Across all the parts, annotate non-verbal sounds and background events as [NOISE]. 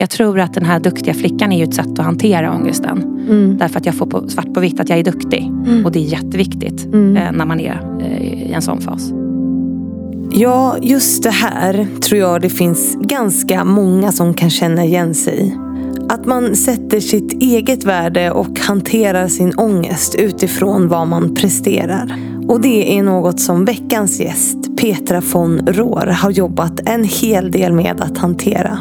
Jag tror att den här duktiga flickan är ju ett sätt att hantera ångesten. Mm. Därför att jag får på, svart på vitt att jag är duktig. Och det är jätteviktigt Mm. eh, när man är eh, i en sån fas. Ja, just det här tror jag det finns ganska många som kan känna igen sig i. Att man sätter sitt eget värde och hanterar sin ångest utifrån vad man presterar. Och det är något som veckans gäst, Petra von Rohr, har jobbat en hel del med att hantera.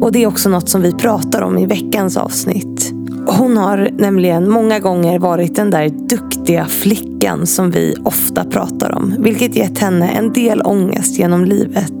Och det är också något som vi pratar om i veckans avsnitt. Hon har nämligen många gånger varit den där duktiga flickan som vi ofta pratar om. Vilket gett henne en del ångest genom livet.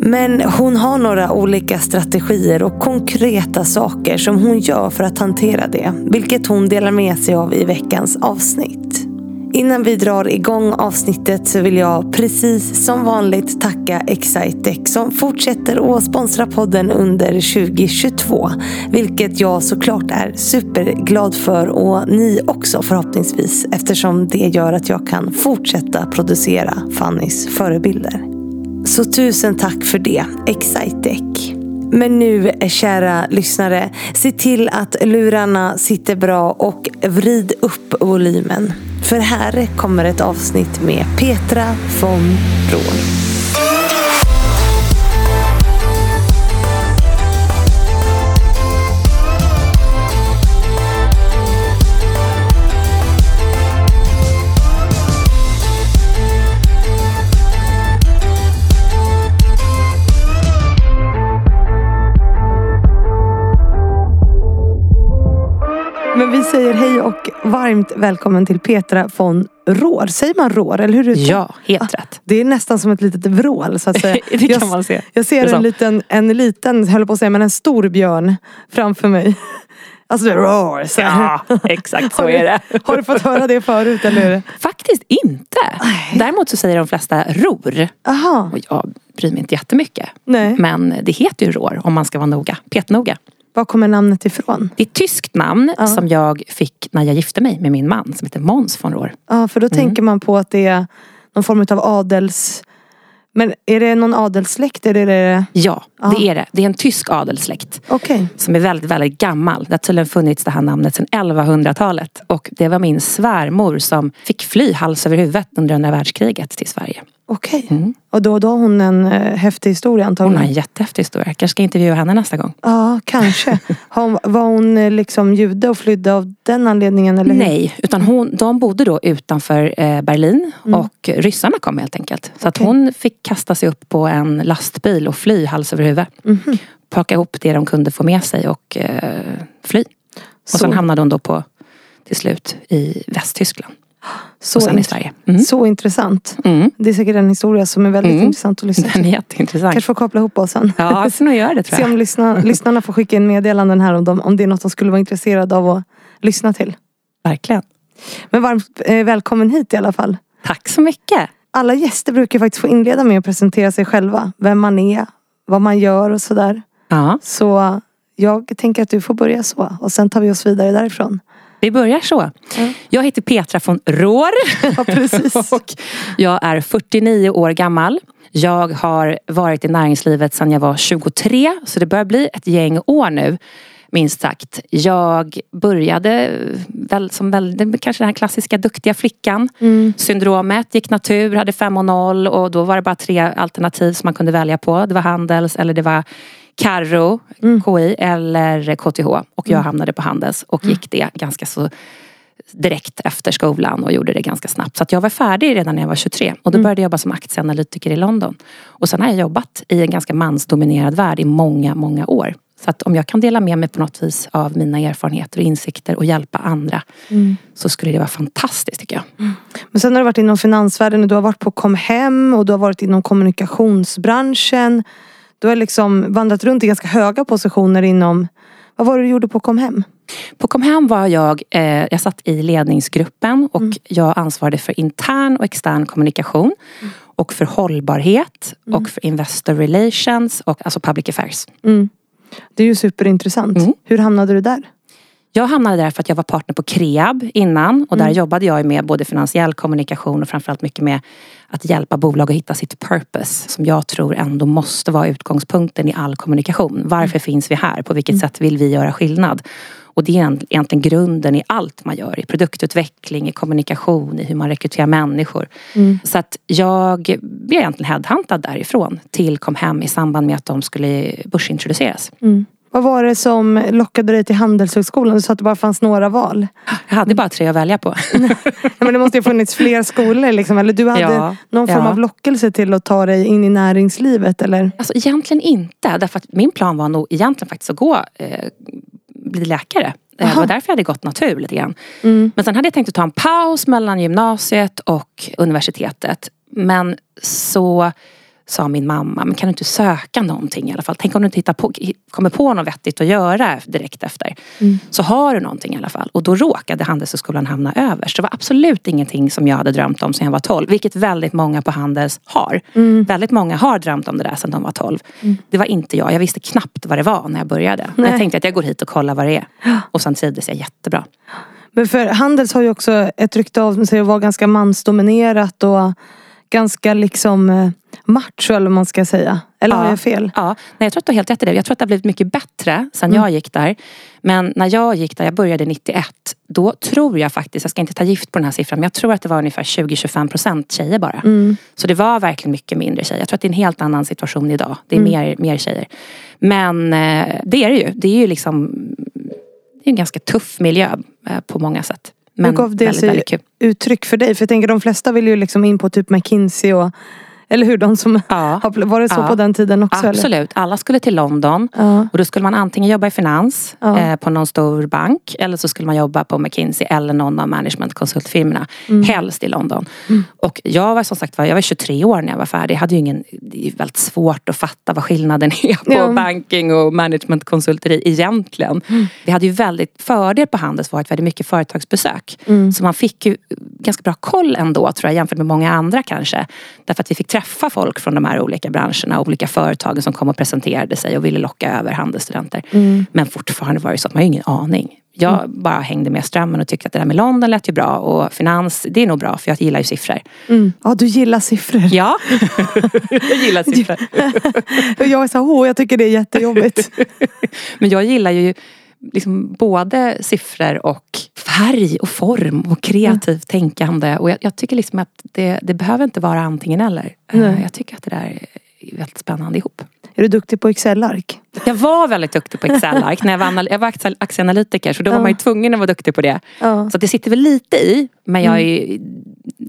Men hon har några olika strategier och konkreta saker som hon gör för att hantera det. Vilket hon delar med sig av i veckans avsnitt. Innan vi drar igång avsnittet så vill jag precis som vanligt tacka Excitec som fortsätter att sponsra podden under 2022. Vilket jag såklart är superglad för och ni också förhoppningsvis eftersom det gör att jag kan fortsätta producera Fannys förebilder. Så tusen tack för det, Excitec. Men nu, eh, kära lyssnare, se till att lurarna sitter bra och vrid upp volymen. För här kommer ett avsnitt med Petra von Rohr. Men vi säger hej och varmt välkommen till Petra von Rohr. Säger man Rohr eller hur? Ja, helt rätt. Det är nästan som ett litet vrål så att säga. [LAUGHS] Det kan jag, man se. Jag ser en liten, en liten, höll på att säga, men en stor björn framför mig. [LAUGHS] Alltså det är roar. Så. Ja, exakt så är det. Har du fått höra det förut eller? Faktiskt inte. Däremot så säger de flesta ror. Aha, Och jag bryr mig inte jättemycket. nej. Men det heter ju rår om man ska vara noga. Petnoga. Var kommer namnet ifrån? Det är ett tyskt namn Ja. som jag fick när jag gifte mig med min man som heter Måns von Rohr. Ja, för då Mm. tänker man på att det är någon form av adels... Men är det någon adelssläkt? Är det... Ja, Ja. det är det. Det är en tysk adelssläkt. Okej. som är väldigt, väldigt gammal. Det har tydligen funnits det här namnet sedan 1100-talet. Och det var min svärmor som fick fly hals över huvudet under andra världskriget till Sverige. Okej. Mm. Och då, då har hon en eh, häftig historia Hon antagligen. har en jättehäftig historia. Jag kanske ska intervjua henne nästa gång. Ja, kanske. [LAUGHS] Har hon, var hon eh, liksom jude och flydde av den anledningen? Eller hur? Nej, utan hon, de bodde då utanför eh, Berlin och ryssarna kom helt enkelt. Så att Okej. hon fick kasta sig upp på en lastbil och fly hals över huvud. Mhm. Packa ihop det de kunde få med sig och eh, fly. Och sen Så- hamnade hon då på, till slut i Västtyskland. Så, och sen i Sverige. Mm. så intressant. Mm. Det är säkert en historia som är väldigt Mm. intressant att lyssna [LAUGHS] Den till. är jätteintressant. Kanske får koppla ihop oss sen. Ja, jag ska nog göra det tror [LAUGHS] Se jag. om lyssna, lyssnarna får skicka in meddelanden här om, de, om det är något de skulle vara intresserade av att lyssna till. Verkligen. Men varmt eh, välkommen hit i alla fall. Tack så mycket. Alla gäster brukar faktiskt få inleda med att presentera sig själva. Vem man är, vad man gör och sådär. Ja, Så jag tänker att du får börja så. Och sen tar vi oss vidare därifrån. Vi börjar så. Ja. Jag heter Petra von Rohr. [LAUGHS] Ja, precis. [LAUGHS] och jag är 49 år gammal. Jag har varit i näringslivet sedan jag var 23 så det börjar bli ett gäng år nu. Minst sagt. Jag började väl som väl, kanske den här klassiska duktiga flickan. Mm. Syndromet, gick natur, hade 5 och 0 och då var det bara tre alternativ som man kunde välja på. Det var Handels eller det var Carro, KI eller KTH. Och jag hamnade på Handels och gick det ganska så direkt efter skolan och gjorde det ganska snabbt. Så jag var färdig redan när jag var 23 och då började jag jobba som aktieanalytiker i London. Och sen har jag jobbat i en ganska mansdominerad värld i många, många år. Så att om jag kan dela med mig på något vis av mina erfarenheter och insikter och hjälpa andra så skulle det vara fantastiskt tycker jag. Men sen har du varit inom finansvärlden och du har varit på Comhem och du har varit inom kommunikationsbranschen. Du har liksom vandrat runt i ganska höga positioner inom... Vad var det du gjorde på Comhem? På Comhem var jag, eh, jag satt i ledningsgruppen och jag ansvarade för intern och extern kommunikation. Och för hållbarhet och för investor relations och alltså public affairs. Det är ju superintressant. Mm. Hur hamnade du där? Jag hamnade där för att jag var partner på Kreab innan och där Mm. jobbade jag med både finansiell kommunikation och framförallt mycket med att hjälpa bolag att hitta sitt purpose som jag tror ändå måste vara utgångspunkten i all kommunikation. Varför finns vi här? På vilket sätt vill vi göra skillnad? Och det är egentligen grunden i allt man gör. I produktutveckling, i kommunikation, i hur man rekryterar människor. Så att jag blev egentligen headhuntad därifrån till kom hem i samband med att de skulle börsintroduceras. Vad var det som lockade dig till Handelshögskolan? Du sa att det bara fanns några val. Jag hade bara tre att välja på. [LAUGHS] Men det måste ju funnits fler skolor liksom. Eller du hade Ja, någon form ja. av lockelse till att ta dig in i näringslivet eller? Alltså egentligen inte. Därför att min plan var nog egentligen faktiskt att gå, eh, bli läkare. Eh, Det Aha. var därför jag hade gått natur lite grann. Mm. Men sen hade jag tänkt att ta en paus mellan gymnasiet och universitetet. Men så sa min mamma, men kan du inte söka någonting i alla fall? Tänk om du inte hittar på, kommer på något vettigt att göra direkt efter. Så har du någonting i alla fall. Och då råkade Handelshögskolan hamna överst. Det var absolut ingenting som jag hade drömt om sedan jag var 12. Vilket väldigt många på Handels har. Väldigt många har drömt om det där sedan de var 12. Det var inte jag. Jag visste knappt vad det var när jag började. Men Nej. jag tänkte att jag går hit och kollar vad det är. Och sen trivdes jag jättebra. Men för Handels har ju också ett rykte av sig att vara ganska mansdominerat och ganska liksom eh, macho eller vad man ska säga. Eller har Ja. jag fel? Ja, nej, jag tror att du har helt rätt i det. Jag tror att det har blivit mycket bättre sen Mm. jag gick där. Men när jag gick där, jag började 91, då tror jag faktiskt, jag ska inte ta gift på den här siffran, men jag tror att det var ungefär 20-25 procent tjejer bara. Mm. Så det var verkligen mycket mindre tjejer. Jag tror att det är en helt annan situation idag. Det är Mm. mer, mer tjejer. Men eh, det är det ju. Det är ju liksom det är en ganska tuff miljö eh, på många sätt. Men Hur gav det väldigt, sig väldigt uttryck för dig? För jag tänker de flesta vill ju liksom in på typ McKinsey och eller hur? De som Ja. har, var det så Ja. på den tiden också? Eller? Absolut. Alla skulle till London. Ja. Och då skulle man antingen jobba i finans eh, på någon stor bank eller så skulle man jobba på McKinsey eller någon av managementkonsultfirmorna. Mm. Helst i London. Och jag var som sagt var, jag var 23 år när jag var färdig. Jag hade ju ingen, det är väldigt svårt att fatta vad skillnaden [LAUGHS] är på Ja. banking och managementkonsulteri egentligen. Vi hade ju väldigt fördel på Handels var att vi hade mycket företagsbesök. Så man fick ju ganska bra koll ändå tror jag jämfört med många andra kanske. Därför att vi fick träffa folk från de här olika branscherna, olika företagen som kom och presenterade sig och ville locka över handelsstudenter. Men fortfarande var det så att man har ingen aning. Jag bara hängde med strömmen och tyckte att det där med London lät ju bra och finans, det är nog bra för jag gillar ju siffror. Mm. Ja, du gillar siffror. Ja, [LAUGHS] jag gillar siffror. Jag är så här, åh, jag tycker det är jättejobbigt. [LAUGHS] Men jag gillar ju liksom både siffror och färg och form och kreativt tänkande. Och jag, jag tycker liksom att det, det behöver inte vara antingen eller. Nej. Jag tycker att det där är väldigt spännande ihop. Är du duktig på Excel-ark? Jag var väldigt duktig på Excel-ark när jag var, jag var aktie- aktieanalytiker så då var Ja. man ju tvungen att vara duktig på det. Ja. Så det sitter väl lite i. Men jag, är,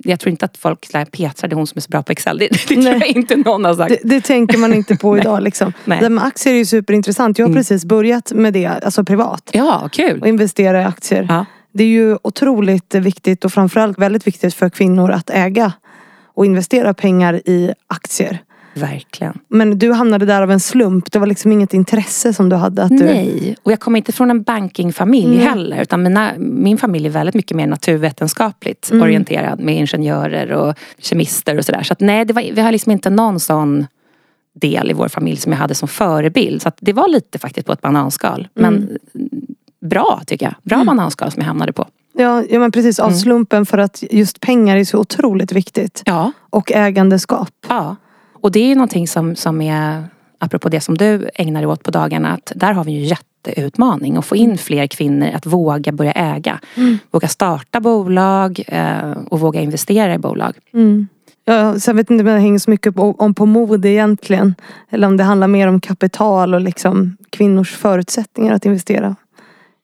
jag tror inte att folk säger Petra det är hon som är så bra på Excel. Det, det tror jag inte någon har sagt. Det, det tänker man inte på [LAUGHS] idag. Liksom. Nej. Det med aktier är ju superintressant. Jag har precis börjat med det, alltså privat. Ja, kul. Och investera i aktier. Ja. Det är ju otroligt viktigt och framförallt väldigt viktigt för kvinnor att äga och investera pengar i aktier. Verkligen. Men du hamnade där av en slump. Det var liksom inget intresse som du hade. Att du... Nej, och jag kommer inte från en bankingfamilj Nej. heller. Utan mina, min familj är väldigt mycket mer naturvetenskapligt Mm. orienterad. Med ingenjörer och kemister och sådär. Så att nej, det var, vi har liksom inte någon sån del i vår familj som jag hade som förebild. Så att det var lite faktiskt på ett bananskal. Men Mm. bra tycker jag. Bra bananskal som jag hamnade på. Ja, ja men precis av slumpen för att just pengar är så otroligt viktigt. Ja, Och ägandeskap. ja. Och det är ju någonting som, som är, apropå det som du ägnar dig åt på dagarna, att där har vi ju en jätteutmaning att få in fler kvinnor att våga börja äga. Våga starta bolag eh, och våga investera i bolag. Mm. Ja, vet jag inte om det hänger så mycket på, om på mode egentligen. Eller om det handlar mer om kapital och liksom kvinnors förutsättningar att investera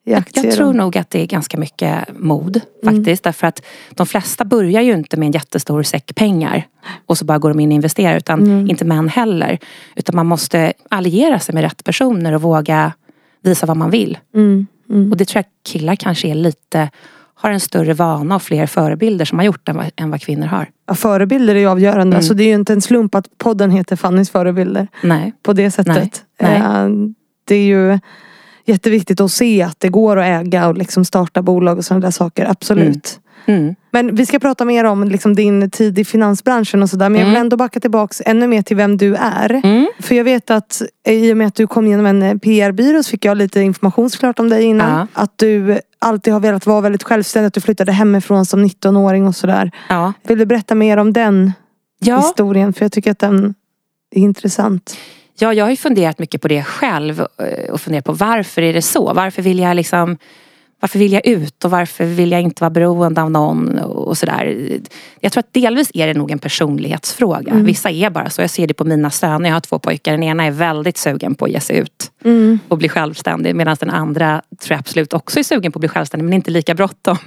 i aktier. Jag tror nog att det är ganska mycket mod faktiskt. Därför att de flesta börjar ju inte med en jättestor säck pengar. Och så bara går de in och investerar. Utan inte män heller. Utan man måste alliera sig med rätt personer och våga visa vad man vill. Mm, mm. Och det tror jag killar kanske är lite har en större vana och fler förebilder som har gjort än vad, än vad kvinnor har. Ja, förebilder är ju avgörande. Mm. Alltså, det är ju inte en slump att podden heter Fannys förebilder. Nej. På det sättet. Nej. Eh, Det är ju jätteviktigt att se att det går att äga och liksom starta bolag och sådana där saker. Absolut. Mm. Men vi ska prata mer om liksom, din tid i finansbranschen och sådär. Men jag vill Mm. ändå backa tillbaks ännu mer till vem du är. Mm. För jag vet att eh, i och med att du kom genom en eh, PR-byrå så fick jag lite information såklart om dig innan. Ja. Att du alltid har velat vara väldigt självständig. Att du flyttade hemifrån som 19-åring och sådär. Ja. Vill du berätta mer om den Ja. historien? För jag tycker att den är intressant ja, jag har ju funderat mycket på det själv eh, och funderat på varför är det så? Varför vill jag liksom varför vill jag ut och varför vill jag inte vara beroende av någon och sådär. Jag tror att delvis är det nog en personlighetsfråga. Vissa är bara så. Jag ser det på mina söner. Jag har två pojkar. Den ena är väldigt sugen på att ge sig ut och bli självständig. Medan den andra tror jag absolut också är sugen på att bli självständig men inte lika bråttom.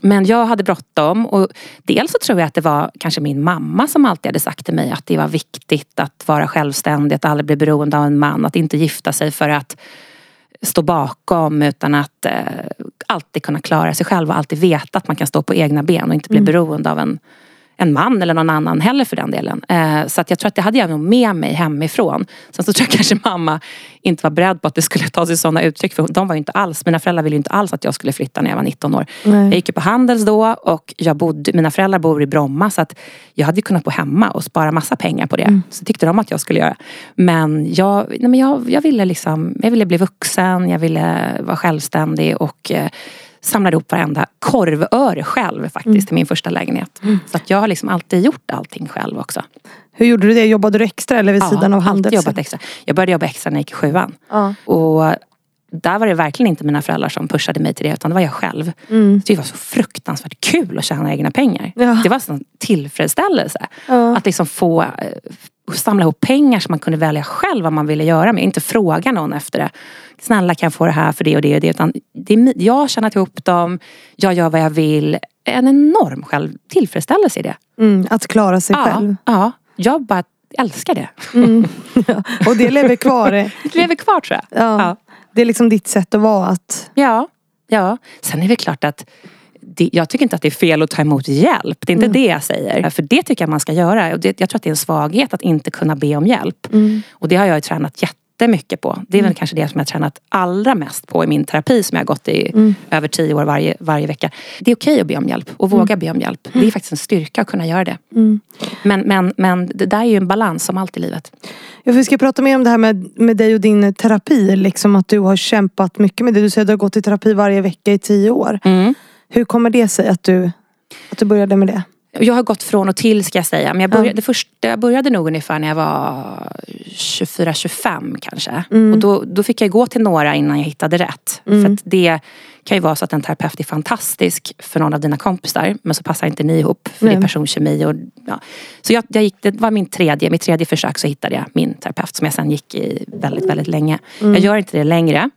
Men jag hade bråttom och dels så tror jag att det var kanske min mamma som alltid hade sagt till mig att det var viktigt att vara självständig, att aldrig bli beroende av en man, att inte gifta sig för att stå bakom utan att eh, alltid kunna klara sig själv och alltid veta att man kan stå på egna ben och inte bli beroende av en, en man eller någon annan heller för den delen. Eh, så att jag tror att det hade jag nog med mig hemifrån. Sen så tror jag kanske mamma inte var beredd på att det skulle ta sig sådana uttryck för de var ju inte alls, mina föräldrar ville ju inte alls att jag skulle flytta när jag var 19 år. Nej. Jag gick ju på Handels då och jag bodde, mina föräldrar bor i Bromma så att jag hade kunnat bo hemma och spara massa pengar på det. Så tyckte de att jag skulle göra. Men jag, nej men jag, jag, ville liksom, jag ville bli vuxen, jag ville vara självständig och eh, samlade ihop varenda korvöre själv faktiskt till min första lägenhet. Så att jag har liksom alltid gjort allting själv också. Hur gjorde du det? Jobbade du extra eller vid sidan av Handels? jobbat extra. Jag började jobba extra när jag gick i sjuan. Ja. Och där var det verkligen inte mina föräldrar som pushade mig till det utan det var jag själv. Mm. Det var så fruktansvärt kul att tjäna egna pengar. Ja. Det var en tillfredsställelse. Ja. Att liksom få eh, samla ihop pengar som man kunde välja själv vad man ville göra med. Inte fråga någon efter det. Snälla kan jag få det här för det och det och det. Utan det är, jag har tjänat ihop dem, jag gör vad jag vill. En enorm själv tillfredsställelse i det. Mm, att klara sig själv. Ja, ja, jag bara älskar det. [LAUGHS] Ja. Och det lever kvar. Det lever kvar tror jag. Ja. Ja. Det är liksom ditt sätt att vara. Att, Ja, ja. Sen är det klart att det, jag tycker inte att det är fel att ta emot hjälp. Det är inte det jag säger. För det tycker jag man ska göra. Och det, jag tror att det är en svaghet att inte kunna be om hjälp. Och det har jag ju tränat jättemycket på. Det är väl kanske det som jag har tränat allra mest på i min terapi som jag har gått i över tio år varje, varje vecka. Det är okej att be om hjälp och våga be om hjälp. Det är faktiskt en styrka att kunna göra det. Men, men, men det där är ju en balans som allt i livet. Ja, vi ska prata mer om det här med, med dig och din terapi. Liksom att du har kämpat mycket med det. Du säger att du har gått i terapi varje vecka i tio år. Mm. Hur kommer det sig att du, att du började med det? Jag har gått från och till ska jag säga. Men jag började, det första, jag började nog ungefär när jag var 24-25 kanske. Och då, då fick jag gå till några innan jag hittade rätt. För att det kan ju vara så att en terapeut är fantastisk för någon av dina kompisar. Men så passar inte ni ihop. För det är Nej. personkemi. Och, ja. Så jag, jag gick, det var min tredje, mitt tredje försök så hittade jag min terapeut. Som jag sen gick i väldigt, väldigt länge. Jag gör inte det längre.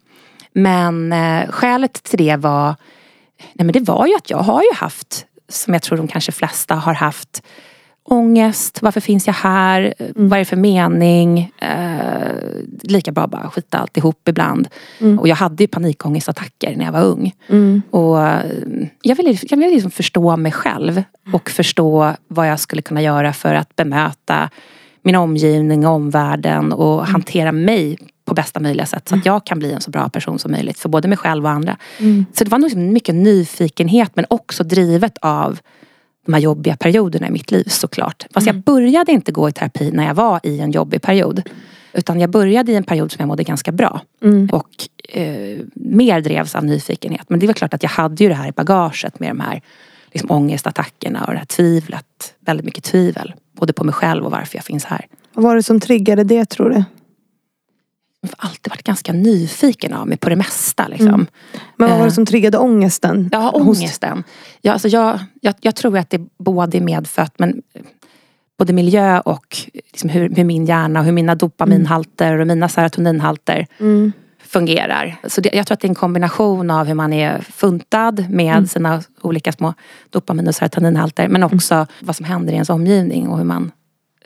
Men eh, skälet till det var Nej men det var ju att jag har ju haft, som jag tror de kanske flesta har haft, ångest. Varför finns jag här? Vad är det för mening? Eh, lika bra bara skita alltihop ibland. Och jag hade ju panikångestattacker när jag var ung. Och eh, jag ville, jag ville liksom förstå mig själv och förstå vad jag skulle kunna göra för att bemöta min omgivning, omvärlden och hantera mig på bästa möjliga sätt. Så att jag kan bli en så bra person som möjligt för både mig själv och andra. Så det var nog liksom mycket nyfikenhet men också drivet av de här jobbiga perioderna i mitt liv såklart. Fast jag började inte gå i terapi när jag var i en jobbig period. Utan jag började i en period som jag mådde ganska bra. Och eh, mer drevs av nyfikenhet. Men det var klart att jag hade ju det här i bagaget med de här liksom, ångestattackerna och det här tvivlet. Väldigt mycket tvivel. Både på mig själv och varför jag finns här. Vad var det som triggade det tror du? Alltid varit ganska nyfiken av mig på det mesta. Liksom. Men vad var det Eh. som triggade ångesten? Ja, ångesten. Ja, alltså jag, jag, jag tror att det både är medfött men både miljö och liksom hur, hur min hjärna och hur mina dopaminhalter och mina serotoninhalter Mm. fungerar. Så det, jag tror att det är en kombination av hur man är funtad med sina olika små dopamin och serotoninhalter men också vad som händer i ens omgivning och hur man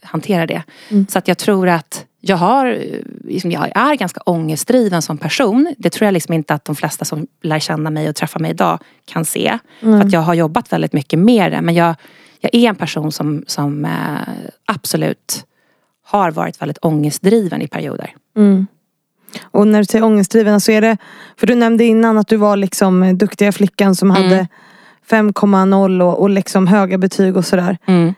hanterar det. Så att jag tror att jag har, liksom, jag är ganska ångestdriven som person. Det tror jag liksom inte att de flesta som lär känna mig och träffar mig idag kan se. För att jag har jobbat väldigt mycket med det. Men jag, jag är en person som, som eh, absolut har varit väldigt ångestdriven i perioder. Och när du säger ångestdriven så är det, för du nämnde innan att du var liksom duktiga flickan som hade 5,0 och, och liksom höga betyg och sådär. Mm.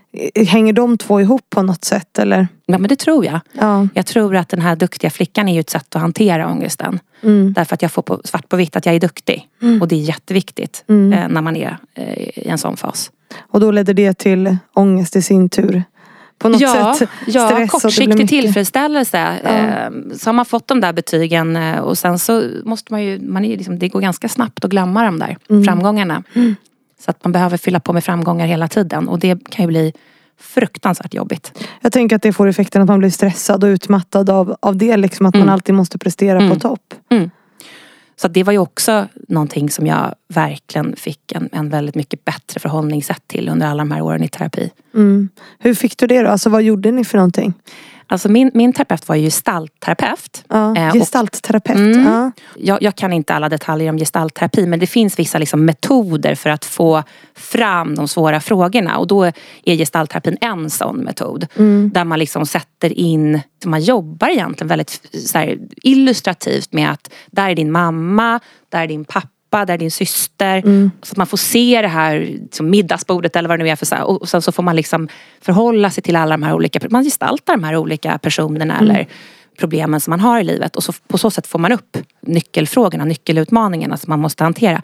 Hänger de två ihop på något sätt eller? Ja men det tror jag. Ja. Jag tror att den här duktiga flickan är ju ett sätt att hantera ångesten. Mm. Därför att jag får på, svart på vitt att jag är duktig. Och det är jätteviktigt Mm. eh, när man är eh, i en sån fas. Och då leder det till ångest i sin tur. På något ja, sätt [LAUGHS] ja stress kortsiktig tillfredsställelse. Ja. Eh, så har man fått de där betygen eh, och sen så måste man ju, man är liksom, det går ganska snabbt att glömma de där Mm. framgångarna. Så att man behöver fylla på med framgångar hela tiden och det kan ju bli fruktansvärt jobbigt. Jag tänker att det får effekten att man blir stressad och utmattad av, av det. Liksom att man Mm. alltid måste prestera Mm. på topp. Så att det var ju också någonting som jag verkligen fick en, en väldigt mycket bättre förhållningssätt till under alla de här åren i terapi. Mm. Hur fick du det då? Alltså vad gjorde ni för någonting? Alltså min, min terapeut var ju gestaltterapeut. Ja, Eh, och- gestaltterapeut. Mm. Ja. Jag, jag kan inte alla detaljer om gestaltterapi men det finns vissa liksom metoder för att få fram de svåra frågorna och då är gestaltterapin en sån metod. Mm. Där man liksom sätter in, man jobbar egentligen väldigt här, illustrativt med att där är din mamma, där är din pappa, där är din syster. Mm. Så att man får se det här liksom middagsbordet eller vad det nu är för så här, och sen så får man liksom förhålla sig till alla de här olika, man gestaltar de här olika personerna Mm. eller problemen som man har i livet och så, på så sätt får man upp nyckelfrågorna, nyckelutmaningarna som man måste hantera.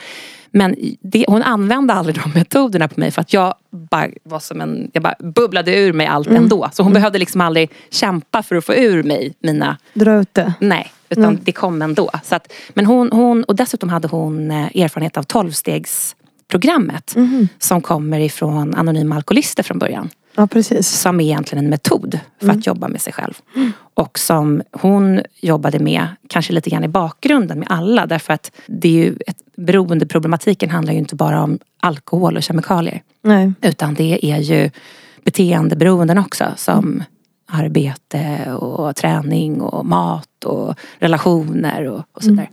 Men det, hon använde aldrig de metoderna på mig för att jag bara var som en, jag bara bubblade ur mig allt ändå. Så hon behövde liksom aldrig kämpa för att få ur mig mina Dra ut det. Nej, utan Mm. det kom ändå. Så att, men hon, hon, och dessutom hade hon eh, erfarenhet av tolvstegsprogrammet Mhm. som kommer ifrån anonyma alkoholister från början. Ja precis. Som är egentligen en metod för Mm. att jobba med sig själv. Och som hon jobbade med, kanske lite grann i bakgrunden med alla. Därför att det är ju ett, beroendeproblematiken handlar ju inte bara om alkohol och kemikalier. Nej. Utan det är ju beteendeberoenden också som arbete och träning och mat och relationer och, och sådär.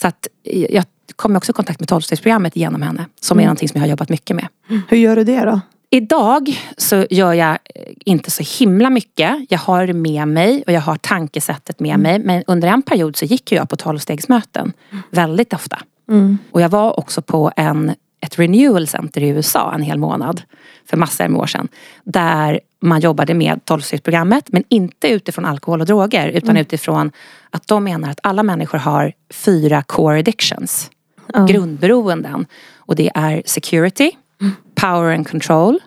Så att jag kom också i kontakt med tolvstegsprogrammet genom henne. Som är någonting som jag har jobbat mycket med. Hur gör du det då? Idag så gör jag eh, inte så himla mycket. Jag har det med mig och jag har tankesättet med mig. Men under en period så gick jag på tolvstegsmöten väldigt ofta. Mm. Och jag var också på en, ett renewal center i USA en hel månad. För massor med år sedan. Där man jobbade med tolvstegsprogrammet. Men inte utifrån alkohol och droger. Utan utifrån att de menar att alla människor har fyra core addictions. Grundberoenden. Och det är security, power and control,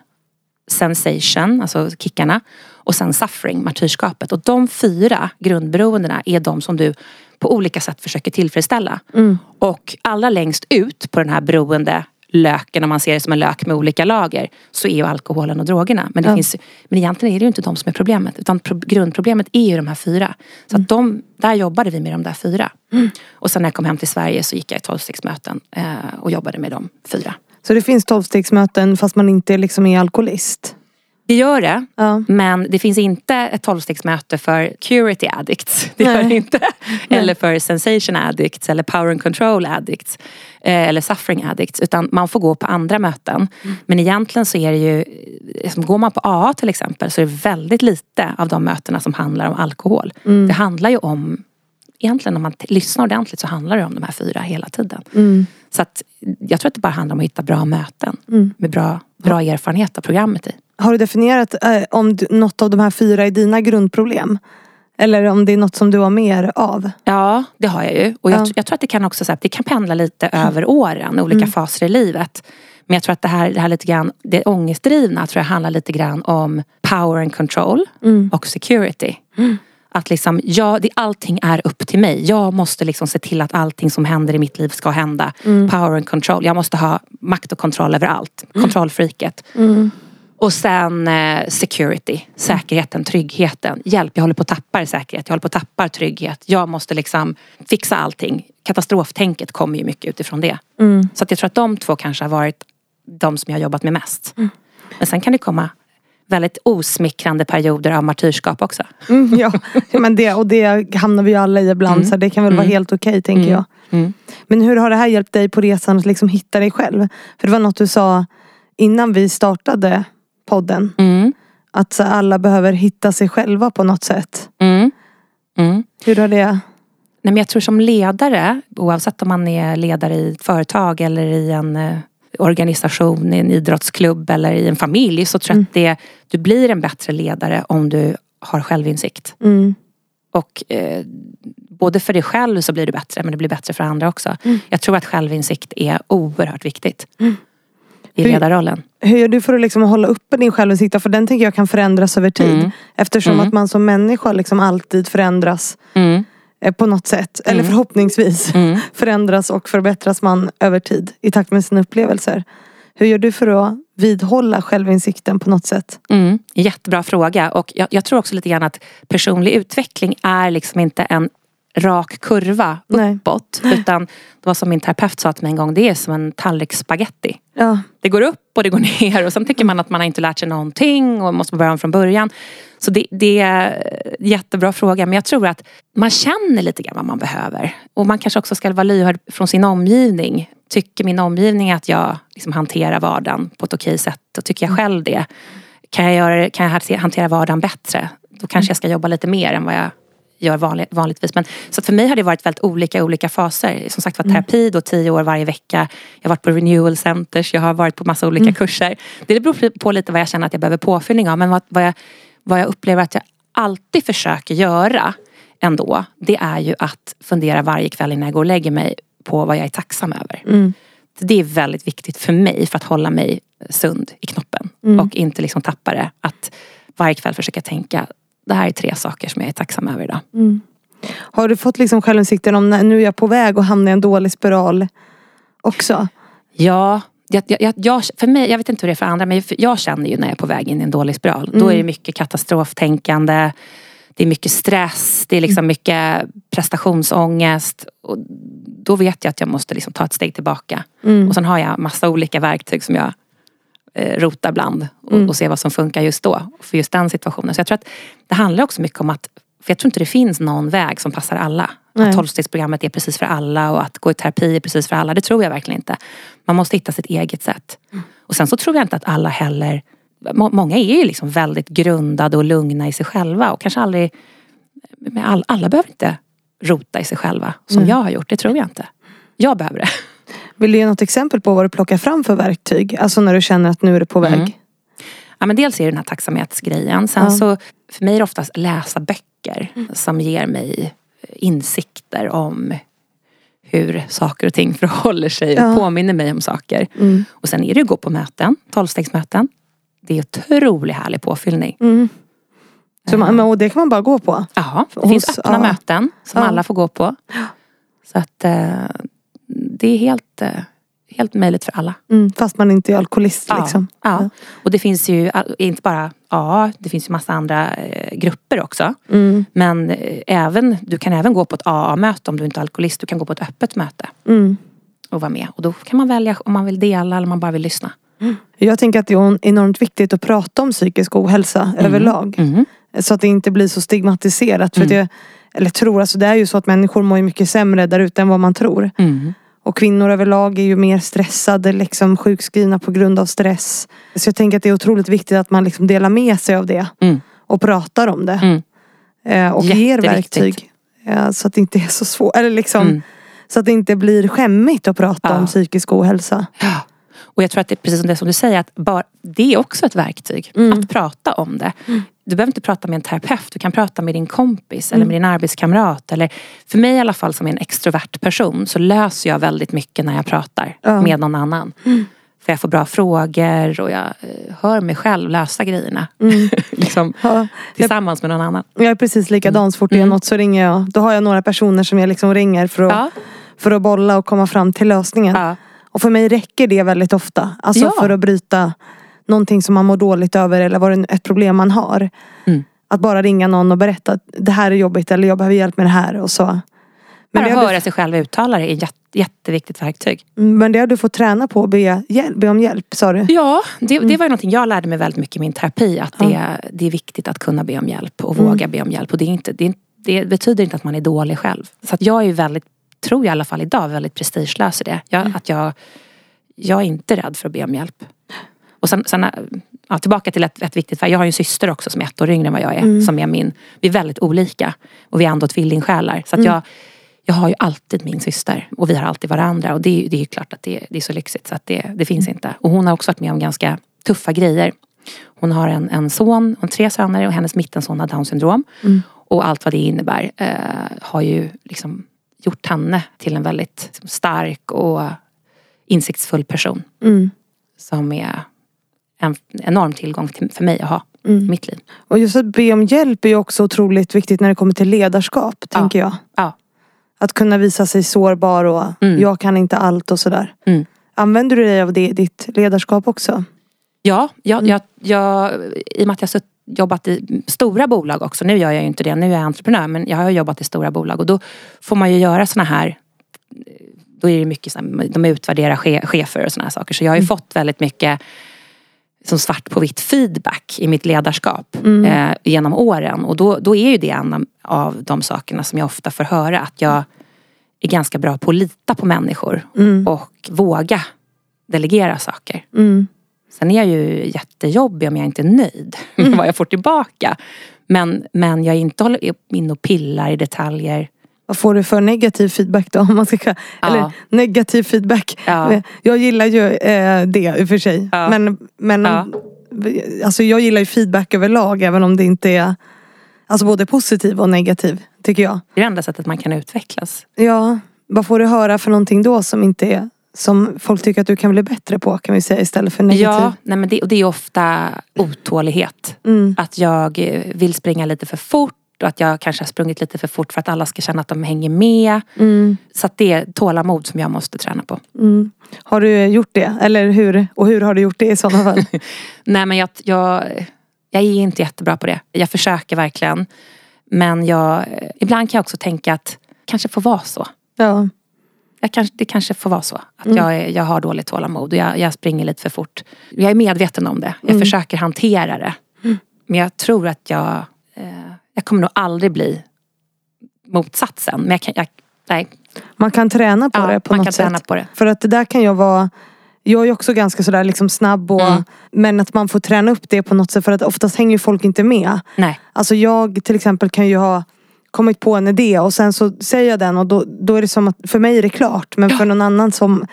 sensation, alltså kickarna. Och sen suffering, martyrskapet. Och de fyra grundberoendena är de som du på olika sätt försöker tillfredsställa. Mm. Och allra längst ut på den här beroende löken, om man ser det som en lök med olika lager, så är ju alkoholen och drogerna. Men, det Ja. finns, men egentligen är det ju inte de som är problemet. Utan pro, grundproblemet är ju de här fyra. Så Mm. att de, där jobbade vi med de där fyra. Och sen när jag kom hem till Sverige så gick jag i tolvstegsmöten eh, och jobbade med de fyra. Så det finns tolvstegsmöten fast man inte liksom är alkoholist? Det gör det. Ja. Men det finns inte ett tolvstegsmöte för curity addicts. [LAUGHS] Det gör det inte. Eller för sensation addicts eller power and control addicts. eh, Eller suffering addicts. Utan man får gå på andra möten. Men egentligen så är det ju, eh, som går man på AA till exempel så är det väldigt lite av de mötena som handlar om alkohol. Det handlar ju om, egentligen om man lyssnar ordentligt så handlar det om de här fyra hela tiden. Mm. Så att jag tror att det bara handlar om att hitta bra möten. Mm. Med bra, bra erfarenhet av programmet i. Har du definierat eh, om du, något av de här fyra är dina grundproblem? Eller om det är något som du har mer av? Ja, det har jag ju. Och jag, Ja. jag tror att det kan också så här, det kan pendla lite över åren, olika Mm. faser i livet. Men jag tror att det här, det här lite grann, det ångestdrivna tror jag handlar lite grann om power and control Mm. och security. Att liksom, ja, det, allting är upp till mig. Jag måste liksom se till att allting som händer i mitt liv ska hända. Mm. Power and control. Jag måste ha makt och kontroll över allt. Kontrollfreaket. Mm. Och sen eh, security, säkerheten, tryggheten. Hjälp, jag håller på att tappa säkerhet, jag håller på att tappa trygghet. Jag måste liksom fixa allting. Katastroftänket kommer ju mycket utifrån det. Mm. Så att jag tror att de två kanske har varit de som jag har jobbat med mest. Men sen kan det komma väldigt osmickrande perioder av martyrskap också. Mm, ja, men det, och det hamnar vi ju alla i ibland så det kan väl vara helt okej tänker jag. Mm. Men hur har det här hjälpt dig på resan att liksom hitta dig själv? För det var något du sa innan vi startade podden. Mm. Att så alla behöver hitta sig själva på något sätt. Mm. Mm. Hur har det... Nej, men jag tror som ledare, oavsett om man är ledare i ett företag eller i en, eh, organisation, i en idrottsklubb eller i en familj så tror jag att det, du blir en bättre ledare om du har självinsikt. Mm. Och eh, både för dig själv så blir du bättre men det blir bättre för andra också. Jag tror att självinsikt är oerhört viktigt. I Hur- ledarrollen. Hur gör du för att liksom hålla uppe din självinsikt? För den tänker jag kan förändras över tid. Mm. Eftersom Mm. att man som människa liksom alltid förändras Mm. På något sätt. Eller Mm. förhoppningsvis Mm. [LAUGHS] förändras och förbättras man över tid i takt med sina upplevelser. Hur gör du för att vidhålla självinsikten på något sätt? Mm, jättebra fråga. Och jag, jag tror också lite grann att personlig utveckling är liksom inte en rak kurva Nej. uppåt. Utan det var som min terapeut sa till mig en gång, det är som en tallrik spaghetti. Ja. Det går upp och det går ner och sen tycker man att man har inte lärt sig någonting och måste börja om från början. Så det, det är en jättebra fråga men jag tror att man känner lite grann vad man behöver. Och man kanske också ska vara lyhörd från sin omgivning. Tycker min omgivning att jag liksom hanterar vardagen på ett okej sätt och tycker jag själv det. Kan jag, göra, det- kan jag hantera vardagen bättre? Då kanske jag ska jobba lite mer än vad jag gör vanligt, vanligtvis. Men, så för mig har det varit väldigt olika olika faser. Som sagt var terapi då tio år varje vecka. Jag har varit på renewal centers, jag har varit på massa olika kurser. Det beror på lite vad jag känner att jag behöver påfyllning av. Men vad, vad, jag, vad jag upplever att jag alltid försöker göra ändå. Det är ju att fundera varje kväll innan jag går och lägger mig på vad jag är tacksam över. Mm. Det är väldigt viktigt för mig för att hålla mig sund i knoppen. Och inte liksom tappa det. Att varje kväll försöka tänka, det här är tre saker som jag är tacksam över idag. Har du fått liksom självinsikten om när, nu är jag på väg att hamna i en dålig spiral också? Ja, jag, jag, jag- för mig, jag vet inte hur det är för andra men jag känner ju när jag är på väg in i en dålig spiral. Då är det mycket katastroftänkande. Det är mycket stress. Det är liksom mycket prestationsångest. Och då vet jag att jag måste liksom ta ett steg tillbaka. Och sen har jag massa olika verktyg som jag eh, rotar bland. Och, och ser vad som funkar just då. För just den situationen. Så jag tror att det handlar också mycket om att för jag tror inte det finns någon väg som passar alla. Nej. Att tolvstegsprogrammet är precis för alla och att gå i terapi är precis för alla. Det tror jag verkligen inte. Man måste hitta sitt eget sätt. Och sen så tror jag inte att alla heller... må- Många är ju liksom väldigt grundade och lugna i sig själva och kanske aldrig... Men all, alla behöver inte rota i sig själva som jag har gjort. Det tror jag inte. Jag behöver det. Vill du ge något exempel på vad du plockar fram för verktyg? Alltså när du känner att nu är det på väg. Mm. Ja, men dels är det den här tacksamhetsgrejen. Sen Ja. så, för mig är det oftast läsa böcker som ger mig insikter om hur saker och ting [LAUGHS] förhåller sig och Ja. påminner mig om saker. Mm. Och sen är det att gå på möten, tolvstegsmöten. Det är otroligt härlig påfyllning. Mm. Så man, men, och det kan man bara gå på? Ja, det Hos- finns öppna ja. möten som alla får gå på. Så att eh, det är helt, eh, helt möjligt för alla. Mm. Fast man inte är alkoholist liksom? Ja. Och det finns ju inte bara AA, det finns ju massa andra eh, grupper också. Mm. Men eh, även, du kan även gå på ett AA-möte om du inte är alkoholist. Du kan gå på ett öppet möte Mm. och vara med. Och då kan man välja om man vill dela eller om man bara vill lyssna. Jag tänker att det är enormt viktigt att prata om psykisk ohälsa överlag. Mm. Så att det inte blir så stigmatiserat. För att jag, eller tror, alltså det är ju så att människor mår mycket sämre där ute än vad man tror. Mm. Och kvinnor överlag är ju mer stressade, liksom sjukskrivna på grund av stress. Så jag tänker att det är otroligt viktigt att man liksom delar med sig av det. Mm. Och pratar om det. Mm. Eh, och ger verktyg. Eh, så att det inte är så svårt. Eller liksom, Mm. Så att det inte blir skämmigt att prata Ja. om psykisk ohälsa. Ja. Och jag tror att det är precis som det som du säger, att bara, det är också ett verktyg. Mm. Att prata om det. Du behöver inte prata med en terapeut, du kan prata med din kompis Mm. eller med din arbetskamrat. Eller, för mig i alla fall som är en extrovert person så löser jag väldigt mycket när jag pratar Ja. Mm. med någon annan. För jag får bra frågor och jag eh, hör mig själv lösa grejerna. [LAUGHS] liksom, Ja. tillsammans med någon annan. Jag är precis likadan. Så fort det är något så ringer jag. Då har jag några personer som jag liksom ringer för att, Ja. för att bolla och komma fram till lösningen. Och för mig räcker det väldigt ofta. Alltså för att bryta någonting som man mår dåligt över eller vad det är ett problem man har. Mm. Att bara ringa någon och berätta att det här är jobbigt eller jag behöver hjälp med det här. Och så. Men, Bara det har höra sig själv uttala det är ett jätte, jätteviktigt verktyg. du, men det har du fått träna på att be, hjälp, be om hjälp sa du? Ja, det, Mm. det var ju någonting jag lärde mig väldigt mycket i min terapi. Att det, det är viktigt att kunna be om hjälp och Mm. våga be om hjälp. Och det, är inte, det, det betyder inte att man är dålig själv. Så att jag är väldigt, tror jag i alla fall idag, väldigt prestigelös i det. Jag, Mm. att jag, jag är inte rädd för att be om hjälp. Och sen, sen ja, tillbaka till ett, ett viktigt. Jag har ju en syster också som är ett år yngre än vad jag är. Mm. Som är min, vi är väldigt olika. Och vi är ändå tvillingsjälar. Så att jag, jag har ju alltid min syster och vi har alltid varandra och det, är- det är ju klart att det, det är så lyxigt så att det, det finns inte. Och hon har också varit med om ganska tuffa grejer. Hon har en, en son och tre söner och hennes mittenson har down syndrom. Och allt vad det innebär eh, har ju liksom gjort henne till en väldigt stark och insiktsfull person. Mm. Som är en enorm tillgång till, för mig att ha Mm. i mitt liv. Och just att be om hjälp är ju också otroligt viktigt när det kommer till ledarskap, tänker jag. Ja. Att kunna visa sig sårbar och Mm. jag kan inte allt och sådär. Mm. Använder du dig av det i ditt ledarskap också? Ja, jag, jag, jag, i och med att jag sutt- jobbat i stora bolag också. Nu gör jag ju inte det, nu är jag entreprenör. Men jag har jobbat i stora bolag och då får man ju göra såna här då är det mycket de utvärderar che, chefer och såna här saker. Så jag har ju fått väldigt mycket som svart på vitt feedback i mitt ledarskap eh, genom åren. Och då, då är ju det en av de sakerna som jag ofta får höra. Att jag är ganska bra på att lita på människor och våga delegera saker. Mm. Sen är jag ju jättejobbig om jag inte är nöjd med vad jag får tillbaka. Men, men jag är inte inne och pillar i detaljer. Vad får du för negativ feedback då? [LAUGHS] Om man ska, kalla- Ja. Eller negativ feedback. Ja. Jag gillar ju eh, det i och för sig. Ja. Men, men Ja. alltså, jag gillar ju feedback överlag även om det inte är alltså, både positiv och negativ. Tycker jag. Det är det enda sättet man kan utvecklas. Ja, vad får du höra för någonting då som inte är som folk tycker att du kan bli bättre på kan vi säga istället för negativ? Ja, nej men det, och det är ofta otålighet. Mm. Att jag vill springa lite för fort och att jag kanske har sprungit lite för fort för att alla ska känna att de hänger med. Mm. Så att det är tålamod som jag måste träna på. Mm. Har du gjort det? Eller hur? Och hur har du gjort det i sådana fall? [LAUGHS] Nej men jag, jag, jag är inte jättebra på det. Jag försöker verkligen. Men jag, ibland kan jag också tänka att kanske får vara så. ja. Jag kanske, det kanske får vara så. Att jag, är, jag har dåligt tålamod och jag, jag springer lite för fort. Jag är medveten om det. Jag försöker hantera det. Men jag tror att jag, jag kommer nog aldrig bli motsatsen. Men jag kan, jag, nej, Man kan träna på Ja, det på man något kan sätt. träna på det. För att det där kan jag vara jag är också ganska sådär liksom snabb och Mm. Men att man får träna upp det på något sätt för att oftast hänger ju folk inte med. nej. Alltså jag till exempel kan ju ha kommit på en idé och sen så säger jag den och då, då är det som att för mig är det klart men för någon annan som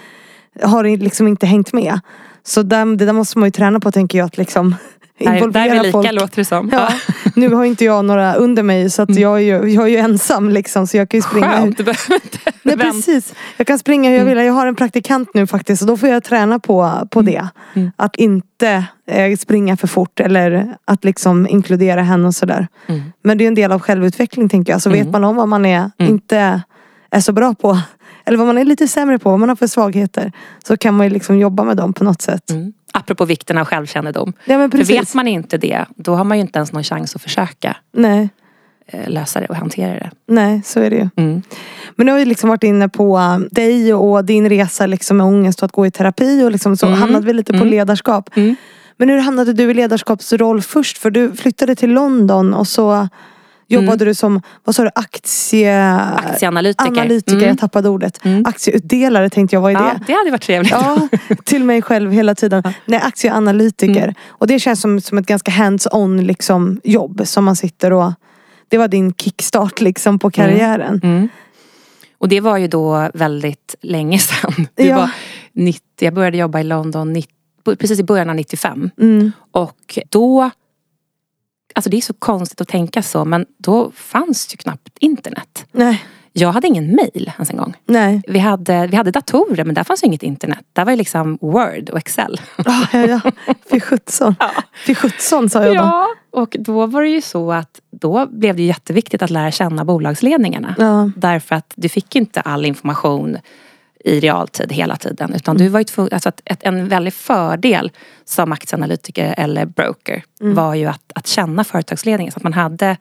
har liksom inte hängt med. Så där, det där måste man ju träna på tänker jag att liksom Där, där är involvera vi lika folk. låter det som. Ja, nu har inte jag några under mig så att jag, är ju, jag är ju ensam liksom så jag kan ju springa Skönt, du behöver inte Nej vänta. precis. Jag kan springa hur jag vill. Jag har en praktikant nu faktiskt och då får jag träna på, på det. Att inte eh, springa för fort eller att liksom inkludera henne och sådär. Mm. Men det är en del av självutveckling tänker jag. Så vet man om vad man är, inte är så bra på. Eller vad man är lite sämre på, vad man har för svagheter. Så kan man ju liksom jobba med dem på något sätt. Apropå vikten av självkännedom. Ja men För vet man inte det, då har man ju inte ens någon chans att försöka Nej, eh, lösa det och hantera det. nej så är det ju. Mm. Men nu har vi liksom varit inne på äh, dig och din resa liksom med ångest och att gå i terapi och liksom så Mm. hamnade vi lite på Mm. ledarskap. Mm. Men hur hamnade du i ledarskapsroll först? För du flyttade till London och så jobbade Mm. du som, vad sa du, aktie... Aktieanalytiker. Analytiker, Mm. jag tappade ordet. Mm. Aktieutdelare tänkte jag, vad är Ja, det? det hade varit trevligt. Ja, till mig själv hela tiden. Nej, aktieanalytiker. Mm. Och det känns som, som ett ganska hands-on liksom, jobb som man sitter och... Det var din kickstart liksom på karriären. Mm. Och det var ju då väldigt länge sedan. [LAUGHS] Det Ja. var 90, jag började jobba i London 90, precis i början av 95. Mm. Och då Alltså det är så konstigt att tänka så men då fanns ju knappt internet. Nej, Jag hade ingen mail ens en gång. nej. Vi hade, vi hade datorer men där fanns ju inget internet. Där var ju liksom Word och Excel. Ah, ja, ja. Fy sjutton. Fy sjutton sa jag då. Ja, och då var det ju så att då blev det jätteviktigt att lära känna bolagsledningarna. Ja. Därför att du fick inte all information i realtid hela tiden. Utan du var ju tvungen, alltså att, ett, en väldig fördel som aktieanalytiker eller broker var ju att, att känna företagsledningen. Så att man hade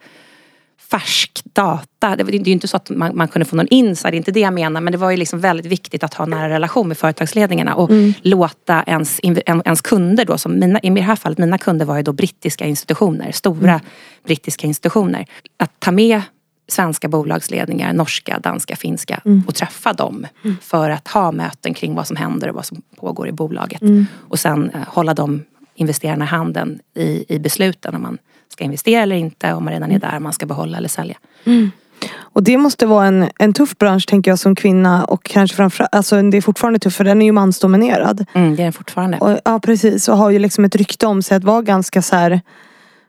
färsk data. Det, är ju inte så att man, man kunde få någon insight, det är inte det jag menar. Men det var ju liksom väldigt viktigt att ha nära relation med företagsledningarna. Och låta ens, en- ens kunder då, som mina, i det här fallet mina kunder var ju då brittiska institutioner. Stora brittiska institutioner. Att ta med svenska bolagsledningar, norska, danska, finska och träffa dem. För att ha möten kring vad som händer och vad som pågår i bolaget. Och sen eh, hålla de investerarna i handen i, i besluten om man ska investera eller inte, om man redan är där, om man ska behålla eller sälja. Och det måste vara en, en tuff bransch tänker jag som kvinna och kanske framförallt, alltså det är fortfarande tufft för den är ju mansdominerad. Mm, det är den fortfarande. Och, ja precis och har ju liksom ett rykte om sig att vara ganska så här,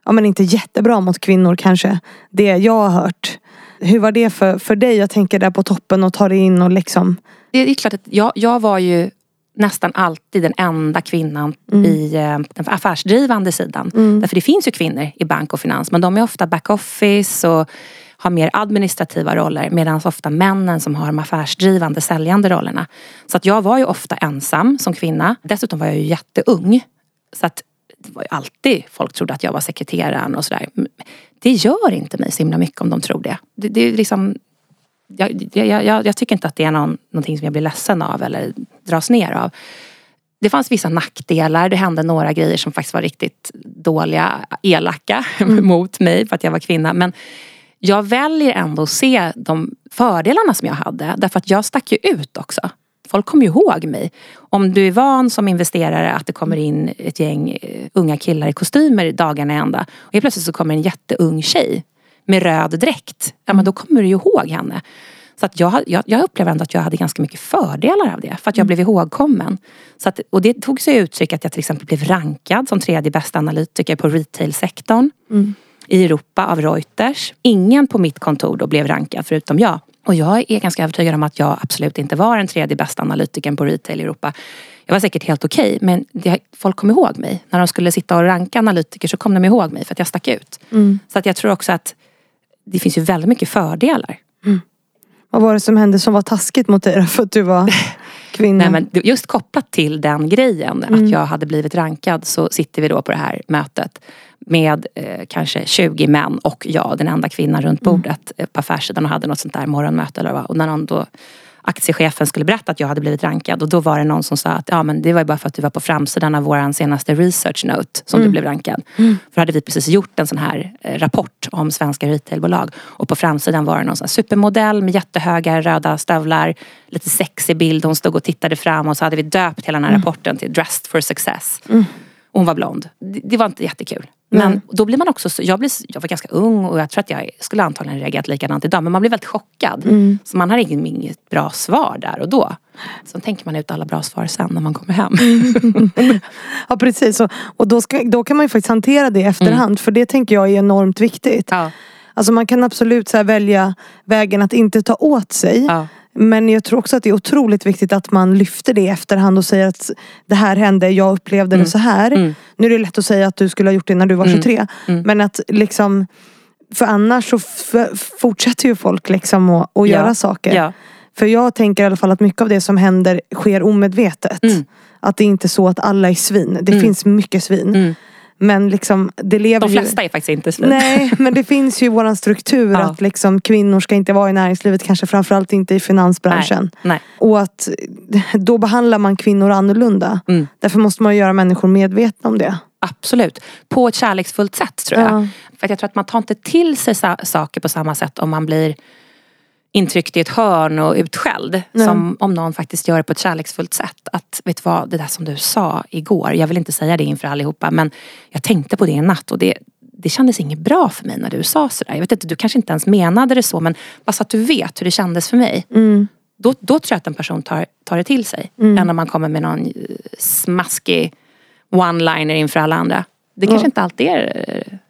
ja men inte jättebra mot kvinnor kanske. Det jag har hört. Hur var det för, för dig? Jag tänker där på toppen och ta dig in och liksom. Det är klart att jag, jag var ju nästan alltid den enda kvinnan mm. i eh, den affärsdrivande sidan. Mm. Därför det finns ju kvinnor i bank och finans men de är ofta backoffice och har mer administrativa roller medan ofta männen som har de affärsdrivande säljande rollerna. Så att jag var ju ofta ensam som kvinna. Dessutom var jag ju jätteung. Så att det var ju alltid folk trodde att jag var sekreteraren och sådär. Det gör inte mig så himla mycket om de tror det. Det, det är liksom jag, jag, jag, jag, tycker inte att det är någon, någonting som jag blir ledsen av eller dras ner av. Det fanns vissa nackdelar. Det hände några grejer som faktiskt var riktigt dåliga, elaka [LAUGHS] mm. mot mig för att jag var kvinna. Men jag väljer ändå att se de fördelarna som jag hade. Därför att jag stack ju ut också. Folk kommer ju ihåg mig. Om du är van som investerare att det kommer in ett gäng eh, unga killar i kostymer dagarna ända. Och helt plötsligt så kommer en jätteung tjej med röd dräkt. Ja men då kommer du ju ihåg henne. Så att jag, jag, jag upplever ändå att jag hade ganska mycket fördelar av det. För att jag mm. blev ihågkommen. Så att, och det tog sig uttryck att jag till exempel blev rankad som tredje bästa analytiker på retailsektorn. Mm. I Europa av Reuters. Ingen på mitt kontor då blev rankad förutom jag. Och jag är ganska övertygad om att jag absolut inte var den tredje bästa analytikern på retail i Europa. Jag var säkert helt okej okay, men det, folk kom ihåg mig. När de skulle sitta och ranka analytiker så kom de ihåg mig för att jag stack ut. Mm. Så att jag tror också att det finns ju väldigt mycket fördelar. Mm. Vad var det som hände som var taskigt mot dig för att du var [LAUGHS] kvinna? Nej, men just kopplat till den grejen, mm. att jag hade blivit rankad så sitter vi då på det här mötet med eh, kanske 20 män och jag, den enda kvinnan runt mm. bordet mm. på affärssidan och hade något sånt där morgonmöte eller vad. Och när någon då aktiechefen skulle berätta att jag hade blivit rankad och då var det någon som sa att ja, men det var bara för att du var på framsidan av vår senaste research note som mm. du blev rankad. Mm. För hade vi precis gjort en sån här eh, rapport om svenska retailbolag och på framsidan var det någon sån supermodell med jättehöga röda stövlar, lite sexig bild, hon stod och tittade fram och så hade vi döpt hela den här mm. rapporten till Dressed for success. Mm. hon var blond. Det var inte jättekul. Men mm. då blir man också, jag, blir, jag var ganska ung och jag tror att jag skulle antagligen reagerat likadant idag. Men man blir väldigt chockad. Mm. Så man har inget, inget bra svar där och då. Så tänker man ut alla bra svar sen när man kommer hem. [LAUGHS] ja precis. Och, och då, ska, då kan man ju faktiskt hantera det i efterhand. Mm. För det tänker jag är enormt viktigt. Ja. Alltså man kan absolut så välja vägen att inte ta åt sig. Ja. Men jag tror också att det är otroligt viktigt att man lyfter det i efterhand och säger att det här hände, jag upplevde mm. det så här. Mm. Nu är det lätt att säga att du skulle ha gjort det när du var 23. Mm. mm. Men att liksom För annars så fortsätter ju folk liksom att, att ja. göra saker. Ja. För jag tänker i alla fall att mycket av det som händer sker omedvetet. Mm. Att det är inte så att alla är svin. Det mm. finns mycket svin. Men liksom, det lever De flesta ju... är faktiskt inte slut. Nej, men det finns ju i våran struktur [LAUGHS] ja. att liksom, kvinnor ska inte vara i näringslivet. Kanske framförallt inte i finansbranschen. Nej, nej. Och att [LAUGHS] då behandlar man kvinnor annorlunda. Mm. Därför måste man göra människor medvetna om det. Absolut. På ett kärleksfullt sätt tror jag. Ja. För jag tror att man tar inte till sig saker på samma sätt om man blir intryckt i ett hörn och utskälld. Nej. Som om någon faktiskt gör det på ett kärleksfullt sätt. Att, vet du vad, det där som du sa igår. Jag vill inte säga det inför allihopa men jag tänkte på det i natt och det, det kändes inget bra för mig när du sa sådär. Jag vet inte, du kanske inte ens menade det så men bara så att du vet hur det kändes för mig. Mm. Då, då tror jag att en person tar, tar det till sig. Mm. Än om man kommer med någon smaskig one-liner inför alla andra. Det kanske ja. inte alltid är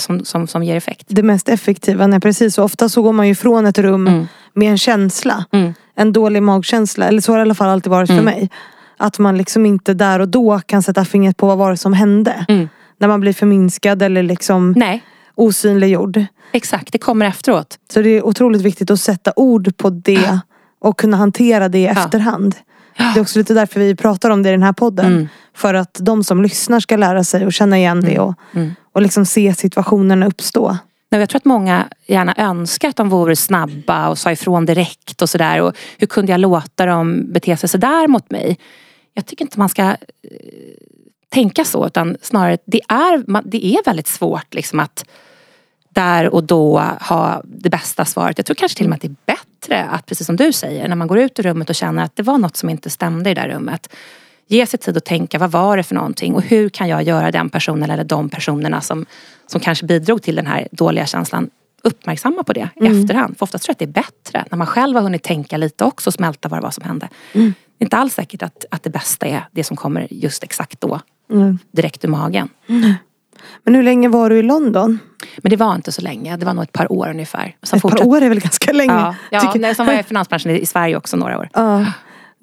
som, som, som ger effekt. Det mest effektiva, nej precis. Och ofta så går man ju från ett rum mm. med en känsla. Mm. En dålig magkänsla. Eller så har det i alla fall alltid varit mm. för mig. Att man liksom inte där och då kan sätta fingret på vad var det som hände. Mm. När man blir förminskad eller liksom nej. osynliggjord. Exakt, det kommer efteråt. Så det är otroligt viktigt att sätta ord på det och kunna hantera det i ja. efterhand. Det är också lite därför vi pratar om det i den här podden. Mm. För att de som lyssnar ska lära sig och känna igen det och, mm och liksom se situationerna uppstå. Jag tror att många gärna önskar att de vore snabba och sa ifrån direkt och sådär. hur kunde jag låta dem bete sig sådär mot mig? Jag tycker inte man ska eh, tänka så utan snarare det är, det är väldigt svårt liksom att där och då ha det bästa svaret. Jag tror kanske till och med att det är bättre att, precis som du säger, när man går ut ur rummet och känner att det var något som inte stämde i det där rummet. Ge sig tid att tänka, vad var det för någonting och hur kan jag göra den personen eller de personerna som, som kanske bidrog till den här dåliga känslan uppmärksamma på det i efterhand. För oftast tror jag att det är bättre när man själv har hunnit tänka lite också och smälta vad det var som hände. Det är inte alls säkert att, att det bästa är det som kommer just exakt då. Direkt ur magen. Men hur länge var du i London? Men det var inte så länge, det var nog ett par år ungefär. Sen Ett par fortsatte- år är väl ganska länge? Ja, ja Tycker- nej, sen var jag i finansbranschen i Sverige också några år. Ja.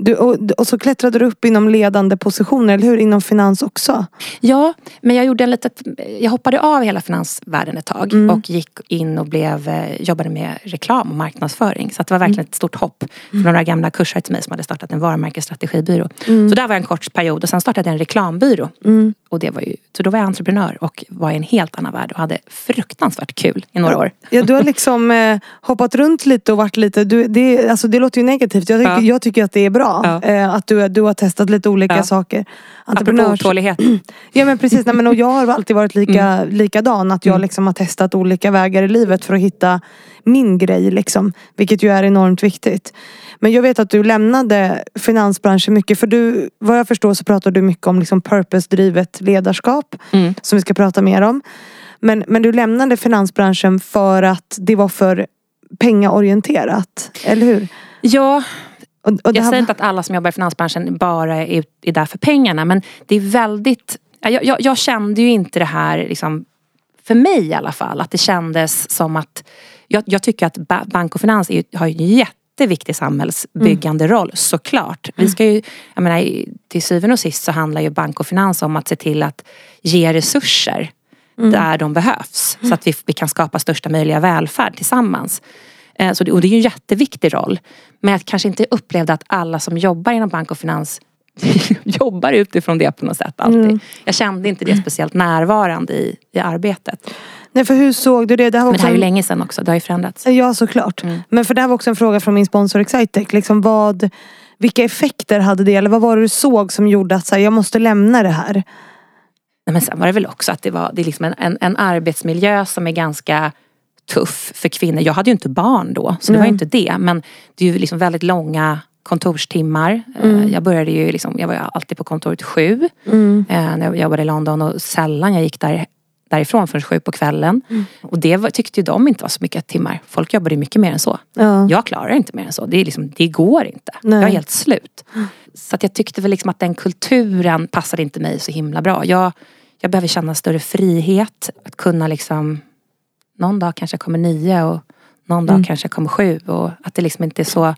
Du, och, och så klättrade du upp inom ledande positioner, eller hur? Inom finans också? Ja, men jag gjorde en litet, jag hoppade av hela finansvärlden ett tag och gick in och blev, eh, jobbade med reklam och marknadsföring. Så det var verkligen ett stort hopp. Från några gamla kursare till mig som hade startat en varumärkesstrategibyrå. Så där var jag en kort period och sen startade jag en reklambyrå. Och det var ju, så då var jag entreprenör och var i en helt annan värld och hade fruktansvärt kul i några år. Ja, du har liksom eh, hoppat runt lite och varit lite, du, det, alltså, det låter ju negativt. Jag, tycker- Ja. jag tycker att det är bra. Ja. Eh, att du, du har testat lite olika Ja. saker. Apropå Entreprenörs- otålighet. [CLEARS THROAT] Ja men precis, Nej, men, och jag har alltid varit lika, likadan. Att jag liksom har testat olika vägar i livet för att hitta min grej. Liksom, vilket ju är enormt viktigt. Men jag vet att du lämnade finansbranschen mycket. För du, vad jag förstår så pratar du mycket om liksom purpose-drivet ledarskap. Mm. Som vi ska prata mer om. Men, men du lämnade finansbranschen för att det var för pengaorienterat. Eller hur? Ja, Och, och Jag säger inte att alla som jobbar i finansbranschen bara är, är där för pengarna men det är väldigt jag, jag, jag kände ju inte det här, liksom, för mig i alla fall, att det kändes som att Jag, jag tycker att ba- bank och finans är, har ju en jätteviktig samhällsbyggande roll såklart. Vi ska ju, jag menar, till syvende och sist så handlar ju bank och finans om att se till att ge resurser där de behövs. Så att vi, vi kan skapa största möjliga välfärd tillsammans. Eh, Så det, och det är ju en jätteviktig roll. Men jag kanske inte upplevde att alla som jobbar inom bank och finans [LAUGHS] jobbar utifrån det på något sätt alltid. Jag kände inte det speciellt närvarande i, i arbetet. Nej för hur såg du det? Det här var Men det här är ju länge sedan också, det har ju förändrats. Ja såklart. Men för det här var också en fråga från min sponsor Excitec. Liksom vad, vilka effekter hade det? Eller vad var det du såg som gjorde att så här, jag måste lämna det här? Nej, men sen var det väl också att det var det är liksom en, en, en arbetsmiljö som är ganska tuff för kvinnor. Jag hade ju inte barn då, så det var ju inte det. Men det är ju liksom väldigt långa kontorstimmar. Eh, Jag började ju liksom, jag var alltid på kontoret sju eh, när jag jobbade i London och sällan jag gick där, därifrån förrän sju på kvällen. Och det var, tyckte ju de inte var så mycket timmar. Folk jobbade mycket mer än så. Ja. Jag klarar inte mer än så. Det, är liksom, det går inte. Nej. Jag är helt slut. Så att jag tyckte väl liksom att den kulturen passade inte mig så himla bra. Jag, jag behöver känna större frihet. Att kunna liksom Någon dag kanske jag kommer nio och någon dag kanske jag kommer sju. Och att det liksom inte är så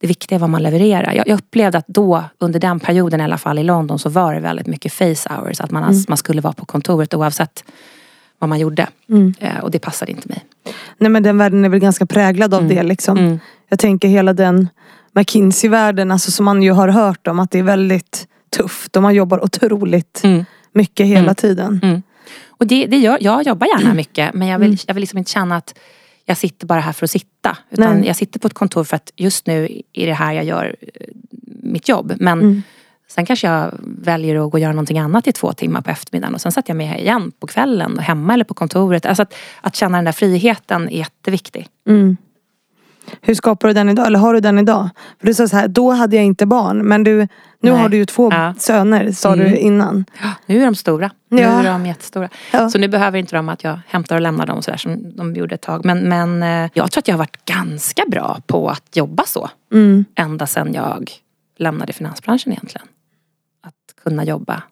Det viktiga är vad man levererar. Jag, jag upplevde att då, under den perioden i alla fall i London så var det väldigt mycket face hours. Att man, man skulle vara på kontoret oavsett vad man gjorde. Eh, och det passade inte mig. Nej men den världen är väl ganska präglad av det liksom. Jag tänker hela den McKinsey-världen alltså, som man ju har hört om att det är väldigt tufft och man jobbar otroligt mycket hela tiden. Och det, det gör, jag jobbar gärna [CLEARS THROAT] mycket men jag vill, jag vill liksom inte känna att jag sitter bara här för att sitta. Utan Nej. jag sitter på ett kontor för att just nu är det här jag gör eh, mitt jobb. Men sen kanske jag väljer att gå och göra någonting annat i två timmar på eftermiddagen. Och sen sätter jag mig här igen på kvällen, hemma eller på kontoret. Alltså att, att känna den där friheten är jätteviktig. Hur skapar du den idag? Eller har du den idag? För du sa så här, då hade jag inte barn. Men du, nu Nej. har du ju två Ja. söner sa du innan. Nu är de stora. Nu Ja. är de jättestora. Ja. Så nu behöver inte de att jag hämtar och lämnar dem sådär som de gjorde ett tag. Men, men eh, jag tror att jag har varit ganska bra på att jobba så. Mm. Ända sedan jag lämnade finansbranschen egentligen. Att kunna jobba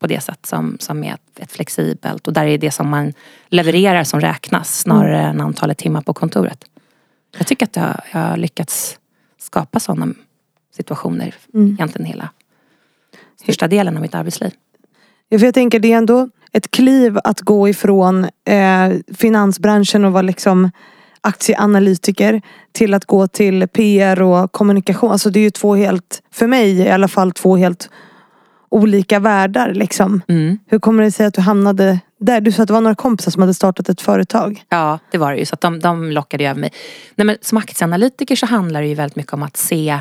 på det sätt som, som är ett, ett flexibelt och där är det som man levererar som räknas snarare än antalet timmar på kontoret. Jag tycker att jag, jag har lyckats skapa sådana situationer egentligen hela största delen av mitt arbetsliv. Ja, för jag tänker det är ändå ett kliv att gå ifrån eh, finansbranschen och vara liksom aktieanalytiker till att gå till PR och kommunikation. Alltså det är ju två helt, för mig i alla fall, två helt olika världar liksom. Mm. Hur kommer det sig att du hamnade där? Du sa att det var några kompisar som hade startat ett företag. Ja, det var det ju. Så att de, de lockade ju över mig. Nej, men som aktieanalytiker så handlar det ju väldigt mycket om att se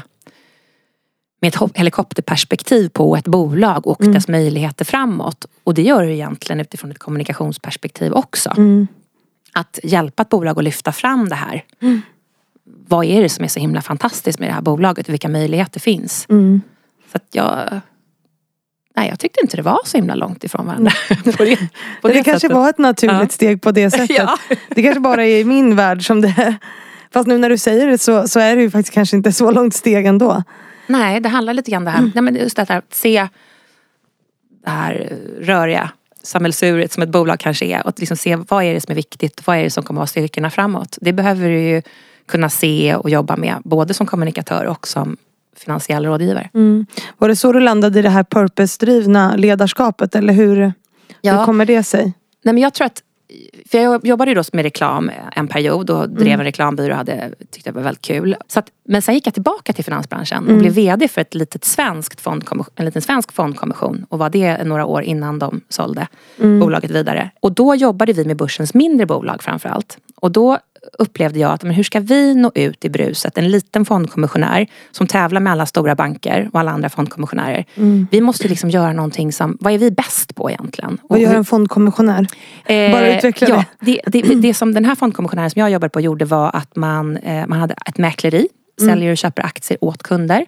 med ett helikopterperspektiv på ett bolag och dess möjligheter framåt. Och det gör det egentligen utifrån ett kommunikationsperspektiv också. Att hjälpa ett bolag att lyfta fram det här. Vad är det som är så himla fantastiskt med det här bolaget och vilka möjligheter finns? Så att jag... Nej, jag tyckte inte det var så himla långt ifrån varandra. på det, på [LAUGHS] det, det kanske var ett naturligt ja. steg på det [LAUGHS] sättet. ja. Det kanske bara är i min värld som det Fast nu när du säger det så, så är det ju faktiskt kanske inte så långt steg ändå. Nej, det handlar lite grann det här. Mm. Nej, men just det här att se det här röriga samhällsuret som ett bolag kanske är. Och liksom se vad är det som är viktigt, vad är det som kommer att vara styrkorna framåt. Det behöver du ju kunna se och jobba med både som kommunikatör och som finansiell rådgivare. Mm. Var det så du landade i det här purpose-drivna ledarskapet eller hur, ja. hur kommer det sig? Nej, men jag tror att för jag jobbade ju då med reklam en period och drev mm. en reklambyrå och hade, tyckte det var väldigt kul. Så att, men sen gick jag tillbaka till finansbranschen och mm. blev VD för ett litet svenskt en liten svensk fondkommission och var det några år innan de sålde mm. bolaget vidare. Och då jobbade vi med börsens mindre bolag framförallt. Och då upplevde jag att men hur ska vi nå ut i bruset? En liten fondkommissionär som tävlar med alla stora banker och alla andra fondkommissionärer. Mm. Vi måste liksom göra någonting som, vad är vi bäst på egentligen? Vad gör en fondkommissionär? Eh, Bara utveckla ja, det. Det, det. det som den här fondkommissionären som jag jobbade på gjorde var att man, eh, man hade ett mäkleri Mm. säljer och köper aktier åt kunder.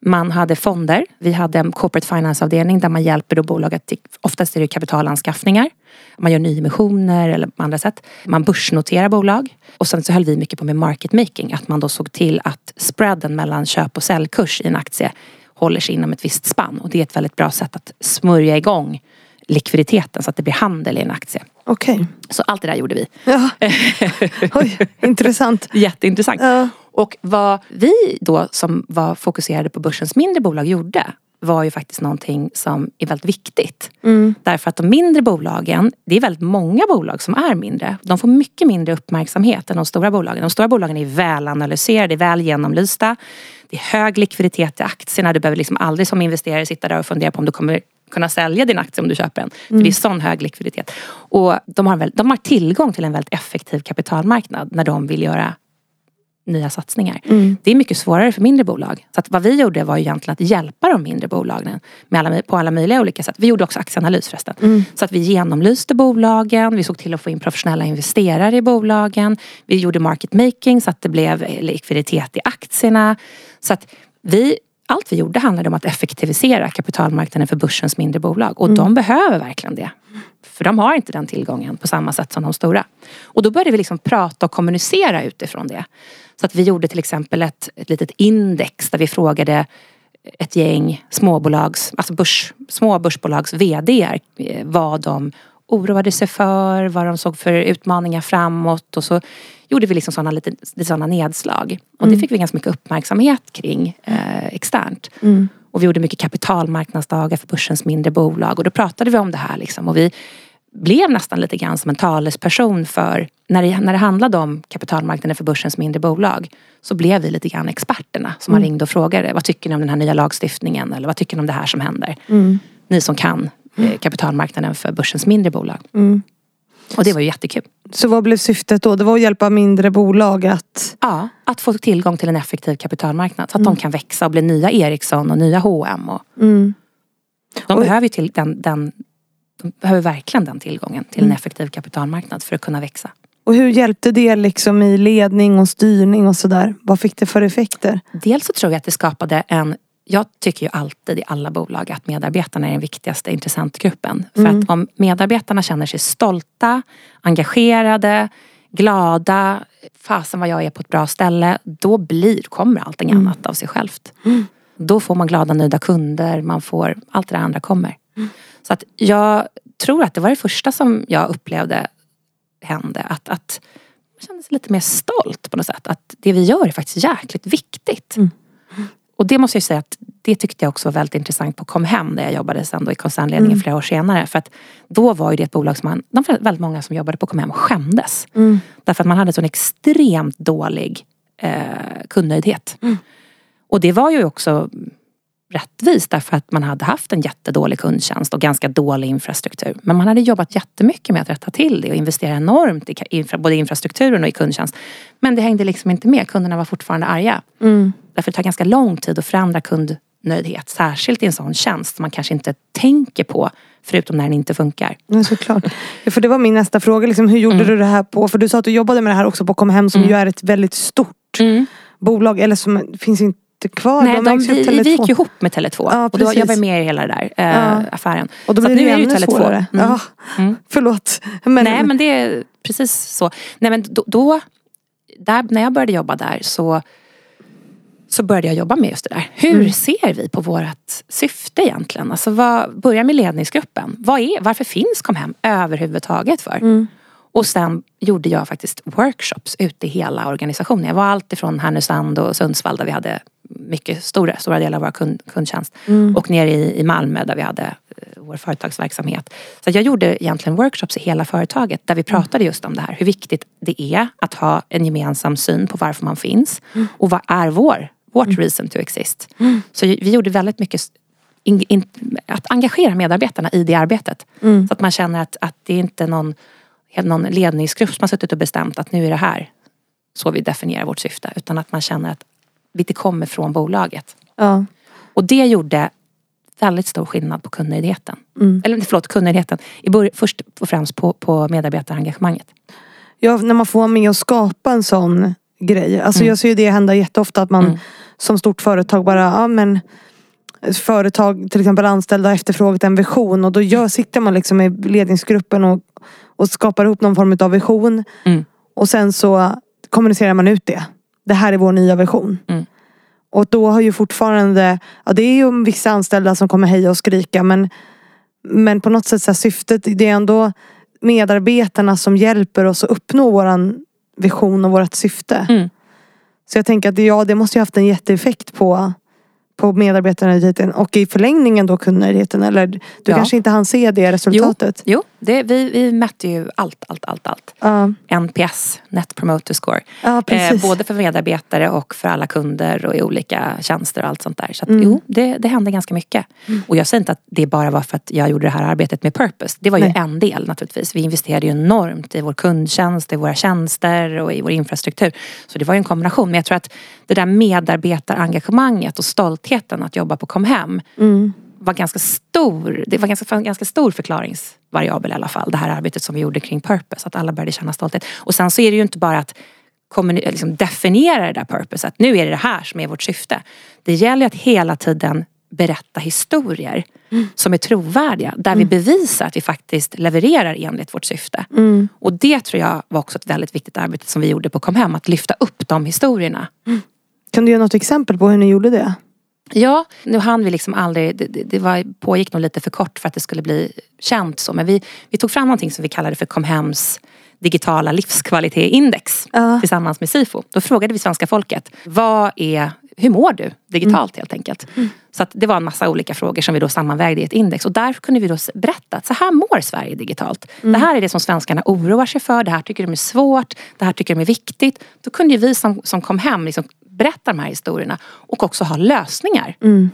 Man hade fonder. Vi hade en corporate finance-avdelning där man hjälper då bolaget till, oftast är det kapitalanskaffningar. Man gör nyemissioner eller på andra sätt. Man börsnoterar bolag. Och sen så höll vi mycket på med market making. Att man då såg till att spreaden mellan köp och säljkurs i en aktie håller sig inom ett visst spann. Och det är ett väldigt bra sätt att smörja igång likviditeten så att det blir handel i en aktie. Okej. Okay. Så allt det där gjorde vi. Ja. [LAUGHS] Oj, intressant. Jätteintressant. Ja. Och vad vi då som var fokuserade på börsens mindre bolag gjorde var ju faktiskt någonting som är väldigt viktigt. Mm. Därför att de mindre bolagen, det är väldigt många bolag som är mindre. De får mycket mindre uppmärksamhet än de stora bolagen. De stora bolagen är välanalyserade, är väl genomlysta. Det är hög likviditet i aktierna. Du behöver liksom aldrig som investerare sitta där och fundera på om du kommer kunna sälja din aktie om du köper den. Mm. För det är sån hög likviditet. Och de har, väl, de har tillgång till en väldigt effektiv kapitalmarknad när de vill göra nya satsningar. Mm. Det är mycket svårare för mindre bolag. Så att vad vi gjorde var egentligen att hjälpa de mindre bolagen med alla, på alla möjliga olika sätt. Vi gjorde också aktieanalys förresten. Mm. Så att vi genomlyste bolagen, vi såg till att få in professionella investerare i bolagen. Vi gjorde market making så att det blev likviditet i aktierna. Så att vi allt vi gjorde handlade om att effektivisera kapitalmarknaden för börsens mindre bolag. Och mm. de behöver verkligen det. För de har inte den tillgången på samma sätt som de stora. Och då började vi liksom prata och kommunicera utifrån det. Så att vi gjorde till exempel ett, ett litet index där vi frågade ett gäng småbolags, alltså börs, små börsbolags VD eh, vad de oroade sig för, vad de såg för utmaningar framåt och så gjorde vi liksom sådana, lite, sådana nedslag. Och mm. det fick vi ganska mycket uppmärksamhet kring eh, externt. Mm. Och vi gjorde mycket kapitalmarknadsdagar för börsens mindre bolag och då pratade vi om det här liksom. Och vi blev nästan lite grann som en talesperson för när det, när det handlade om kapitalmarknaden för börsens mindre bolag så blev vi lite grann experterna som mm. man ringde och frågade vad tycker ni om den här nya lagstiftningen eller vad tycker ni om det här som händer? Mm. Ni som kan kapitalmarknaden för börsens mindre bolag. Mm. Och det var ju jättekul. Så vad blev syftet då? Det var att hjälpa mindre bolag att... Ja, att få tillgång till en effektiv kapitalmarknad. Så att mm. de kan växa och bli nya Ericsson och nya H&M och mm. De och... behöver ju till den, den, de behöver verkligen den tillgången till en mm. effektiv kapitalmarknad för att kunna växa. Och hur hjälpte det liksom i ledning och styrning och sådär? Vad fick det för effekter? Dels så tror jag att det skapade en jag tycker ju alltid i alla bolag att medarbetarna är den viktigaste intressentgruppen. För mm. att om medarbetarna känner sig stolta, engagerade, glada, fasen vad jag är på ett bra ställe. Då blir, kommer allting mm. annat av sig självt. Mm. Då får man glada, nöjda kunder, man får, allt det där andra kommer. Mm. Så att jag tror att det var det första som jag upplevde hände. Att, att jag kände sig lite mer stolt på något sätt. Att det vi gör är faktiskt jäkligt viktigt. Och det måste jag säga att det tyckte jag också var väldigt intressant på Comhem där jag jobbade sen då i koncernledningen mm. flera år senare. För att då var ju det ett bolag som man, de väldigt många som jobbade på Comhem skämdes. Mm. Därför att man hade sån extremt dålig eh, kundnöjdhet. Mm. Och det var ju också rättvist därför att man hade haft en jättedålig kundtjänst och ganska dålig infrastruktur. Men man hade jobbat jättemycket med att rätta till det och investera enormt i infra, både infrastrukturen och i kundtjänst. Men det hängde liksom inte med. Kunderna var fortfarande arga. Mm. Därför det tar ganska lång tid att förändra kundnöjdhet. Särskilt i en sån tjänst som man kanske inte tänker på förutom när den inte funkar. Ja, såklart. för det var min nästa fråga. Liksom, hur gjorde mm. du det här på? För du sa att du jobbade med det här också på Comhem som mm. ju är ett väldigt stort mm. bolag. Eller som finns inte inte kvar. Nej, de de, vi, Tele2. vi gick ju ihop med Tele2. Ja, och då, jag var med i hela den där eh, Ja. affären. Och då blir det nu ju ännu Tele2. svårare. Mm. Ja, Mm. förlåt. Men, Nej men det är precis så. Nej men då, då där, när jag började jobba där så så började jag jobba med just det där. Hur Mm. ser vi på vårt syfte egentligen? Alltså vad, börja med ledningsgruppen. Vad är, varför finns Comhem överhuvudtaget för? Mm. Och sen gjorde jag faktiskt workshops ute i hela organisationen. Jag var allt ifrån Härnösand och Sundsvall där vi hade mycket stora, stora delar av vår kund, kundtjänst. Mm. Och nere i, i Malmö där vi hade eh, vår företagsverksamhet. Så jag gjorde egentligen workshops i hela företaget där vi pratade just om det här. Hur viktigt det är att ha en gemensam syn på varför man finns. Och vad är vår, vårt reason to exist. Så vi gjorde väldigt mycket in, in, att engagera medarbetarna i det arbetet. Mm. Så att man känner att, att det är inte någon, någon ledningsgrupp som har suttit och bestämt att nu är det här så vi definierar vårt syfte. Utan att man känner att det kommer från bolaget. ja. Och det gjorde väldigt stor skillnad på kundnöjdheten. Mm. Eller förlåt, kundnöjdheten. I bör, först och främst på, på medarbetarengagemanget. Ja, när man får vara med och skapa en sån grej. Alltså Mm. jag ser ju det hända jätteofta att man Mm. som stort företag bara, ja men företag, till exempel anställda har efterfrågat en vision och då gör, sitter man liksom i ledningsgruppen och, och skapar ihop någon form av vision. Mm. Och sen så kommunicerar man ut det. Det här är vår nya vision. Mm. Och då har ju fortfarande, ja det är ju vissa anställda som kommer heja och skrika men Men på något sätt så här, syftet, det är ändå medarbetarna som hjälper oss att uppnå våran vision och vårt syfte. Mm. Så jag tänker att ja, det måste ju haft en jätteeffekt på, på medarbetarnöjdheten och i förlängningen då kundnöjdheten. Eller du Ja. kanske inte hann se det resultatet? Jo, det, vi, vi mätte ju allt, allt, allt, allt. Ja, NPS, Net Promoter Score. ja Eh, både för medarbetare och för alla kunder och i olika tjänster och allt sånt där. Så att, Mm. jo, det, det hände ganska mycket. Och jag säger inte att det bara var för att jag gjorde det här arbetet med purpose. Det var ju Nej. en del naturligtvis. Vi investerade ju enormt i vår kundtjänst, i våra tjänster och i vår infrastruktur. Så det var ju en kombination. Men jag tror att det där medarbetarengagemanget och stoltheten att jobba på Comhem Mm. Var ganska stor. Det var ganska, en ganska stor förklaringsvariabel i alla fall. Det här arbetet som vi gjorde kring purpose. Att alla började känna stolthet. Och sen så är det ju inte bara att liksom definiera det där purpose. Att nu är det det här som är vårt syfte. Det gäller att hela tiden berätta historier som är trovärdiga. Där vi bevisar att vi faktiskt levererar enligt vårt syfte. Mm. Och det tror jag var också ett väldigt viktigt arbete som vi gjorde på Comhem. Att lyfta upp de historierna. Kan du ge något exempel på hur ni gjorde det? Ja, nu hann vi liksom aldrig, det, det, var, pågick nog lite för kort för att det skulle bli känt så. Men vi, vi tog fram någonting som vi kallade för Comhems digitala livskvalitetsindex Ja. tillsammans med SIFO. Då frågade vi svenska folket, vad är, hur mår du digitalt helt enkelt? Så att det var en massa olika frågor som vi då sammanvägde i ett index. Och där kunde vi då berätta att så här mår Sverige digitalt. Det här är det som svenskarna oroar sig för, det här tycker de är svårt, det här tycker de är viktigt. Då kunde vi som, som kom hem liksom berätta de här historierna och också ha lösningar. Mm.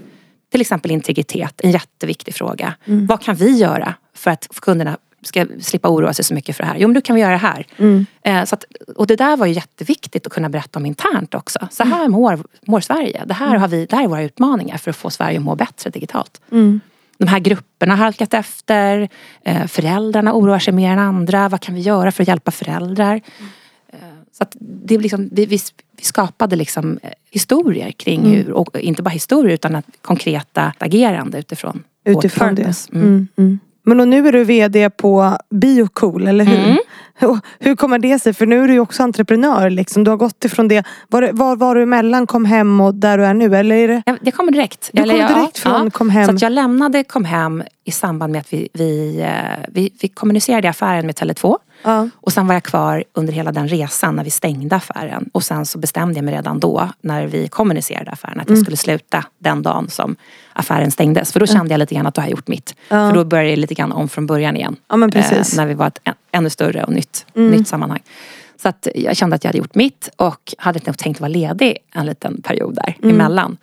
Till exempel integritet, en jätteviktig fråga. Vad kan vi göra för att kunderna ska slippa oroa sig så mycket för det här? Jo men då kan vi göra det här. Mm. Eh, så att, och det där var ju jätteviktigt att kunna berätta om internt också. Så här mår, mår Sverige. Det här, har vi, det här är våra utmaningar för att få Sverige att må bättre digitalt. Mm. De här grupperna har halkat efter. Eh, föräldrarna oroar sig mer än andra. Vad kan vi göra för att hjälpa föräldrar? Så det liksom, vi, vi, skapade liksom eh, historier kring hur, och inte bara historier utan att konkreta agerande utifrån, Utifrån vårt det. purpose. Mm. Mm. Mm. Men och nu är du VD på Biocool, eller hur? Mm. [LAUGHS] Hur kommer det sig? För nu är du ju också entreprenör. Liksom. Du har gått ifrån det. Var, var var du emellan kom hem och där du är nu? Eller är det... Ja, Det kommer direkt. Du kom direkt från kom hem. Så jag lämnade kom hem i samband med att vi, vi, eh, vi, vi kommunicerade i affären med Tele2. Ja. Och sen var jag kvar under hela den resan när vi stängde affären. Och sen så bestämde jag mig redan då när vi kommunicerade affären att jag Mm. skulle sluta den dagen som affären stängdes. För då kände jag lite grann att då har jag gjort mitt. Ja. För då började det lite grann om från början igen. ja, men precis. Eh, när vi var ett än- ännu större och nytt, Mm. nytt sammanhang. Så att jag kände att jag hade gjort mitt och hade nog tänkt vara ledig en liten period där Mm. emellan.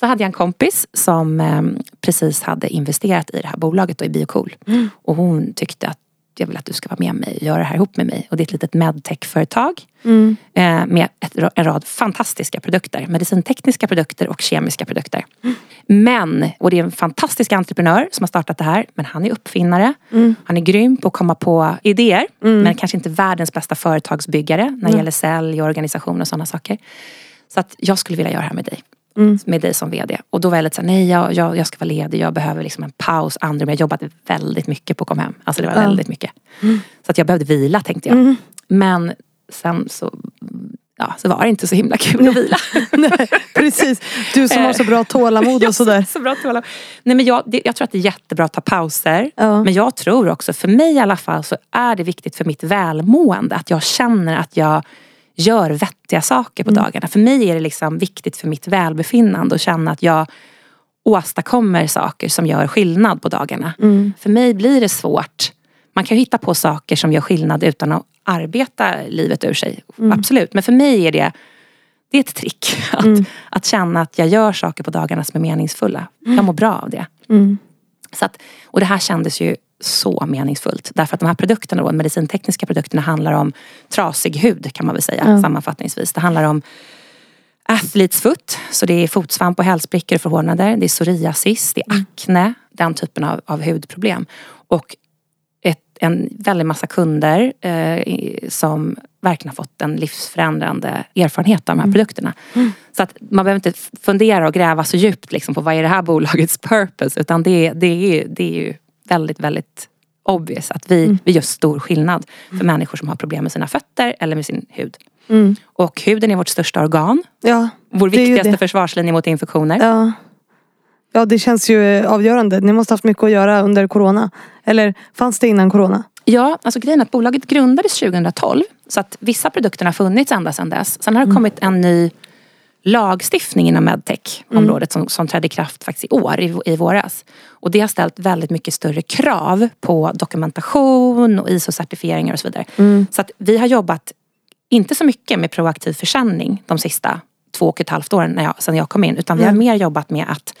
Så hade jag en kompis som eh, precis hade investerat i det här bolaget då, i Biocool. Mm. Och hon tyckte att jag vill att du ska vara med mig och göra det här ihop med mig. Och det är ett litet medtech-företag Mm. eh, med ett, en rad fantastiska produkter. Medicintekniska produkter och kemiska produkter. Men, och det är en fantastisk entreprenör som har startat det här. Men han är uppfinnare. Mm. Han är grym på att komma på idéer. Men kanske inte världens bästa företagsbyggare när det gäller sälj organisation och sådana saker. Så att jag skulle vilja göra det här med dig. Mm. med dig som VD. Och då var jag lite såhär, nej jag, jag, jag ska vara ledig, jag behöver liksom en paus. Andrum, jag jobbade väldigt mycket på Kom hem. Alltså det var Ja. väldigt mycket. Så att jag behövde vila tänkte jag. Mm. Men sen så, ja, så var det inte så himla kul att vila. [LAUGHS] Nej, precis. Du som har så bra [LAUGHS] tålamod och sådär. så bra tålamod. Nej men jag, det, jag tror att det är jättebra att ta pauser. Ja. Men jag tror också, för mig i alla fall, så är det viktigt för mitt välmående att jag känner att jag gör vettiga saker på Mm. dagarna. För mig är det liksom viktigt för mitt välbefinnande att känna att jag åstadkommer saker som gör skillnad på dagarna. Mm. För mig blir det svårt. Man kan hitta på saker som gör skillnad utan att arbeta livet ur sig. Mm. Absolut. Men för mig är det, det är ett trick. [LAUGHS] Att, att känna att jag gör saker på dagarna som är meningsfulla. Jag mår bra av det. Mm. Så att, och det här kändes ju så meningsfullt. Därför att de här produkterna, då, de medicintekniska produkterna handlar om trasig hud kan man väl säga Ja. sammanfattningsvis. Det handlar om athlete's foot, så det är fotsvamp och hälsprickor och förhårdnader. Det är psoriasis, det är akne, den typen av, av hudproblem. Och ett, en väldig massa kunder eh, som verkligen har fått en livsförändrande erfarenhet av de här produkterna. Så att man behöver inte fundera och gräva så djupt liksom, på vad är det här [LAUGHS] bolagets purpose. Utan det, det, är, det är ju väldigt, väldigt obvious att vi, vi gör stor skillnad för människor som har problem med sina fötter eller med sin hud. Mm. Och huden är vårt största organ. Ja, Vår viktigaste försvarslinje mot infektioner. ja. ja, det känns ju eh, avgörande. Ni måste ha haft mycket att göra under corona. Eller fanns det innan corona? Ja, alltså grejen är att bolaget grundades 2012. Så att vissa produkter har funnits ända sedan dess. Sen har det kommit en ny lagstiftning inom medtech-området som, som trädde i kraft faktiskt i år, i, i våras. Och det har ställt väldigt mycket större krav på dokumentation och ISO-certifieringar och så vidare. Så att vi har jobbat, inte så mycket med proaktiv försäljning de sista två och ett halvt åren när jag, sedan jag kom in. Utan vi har mer jobbat med att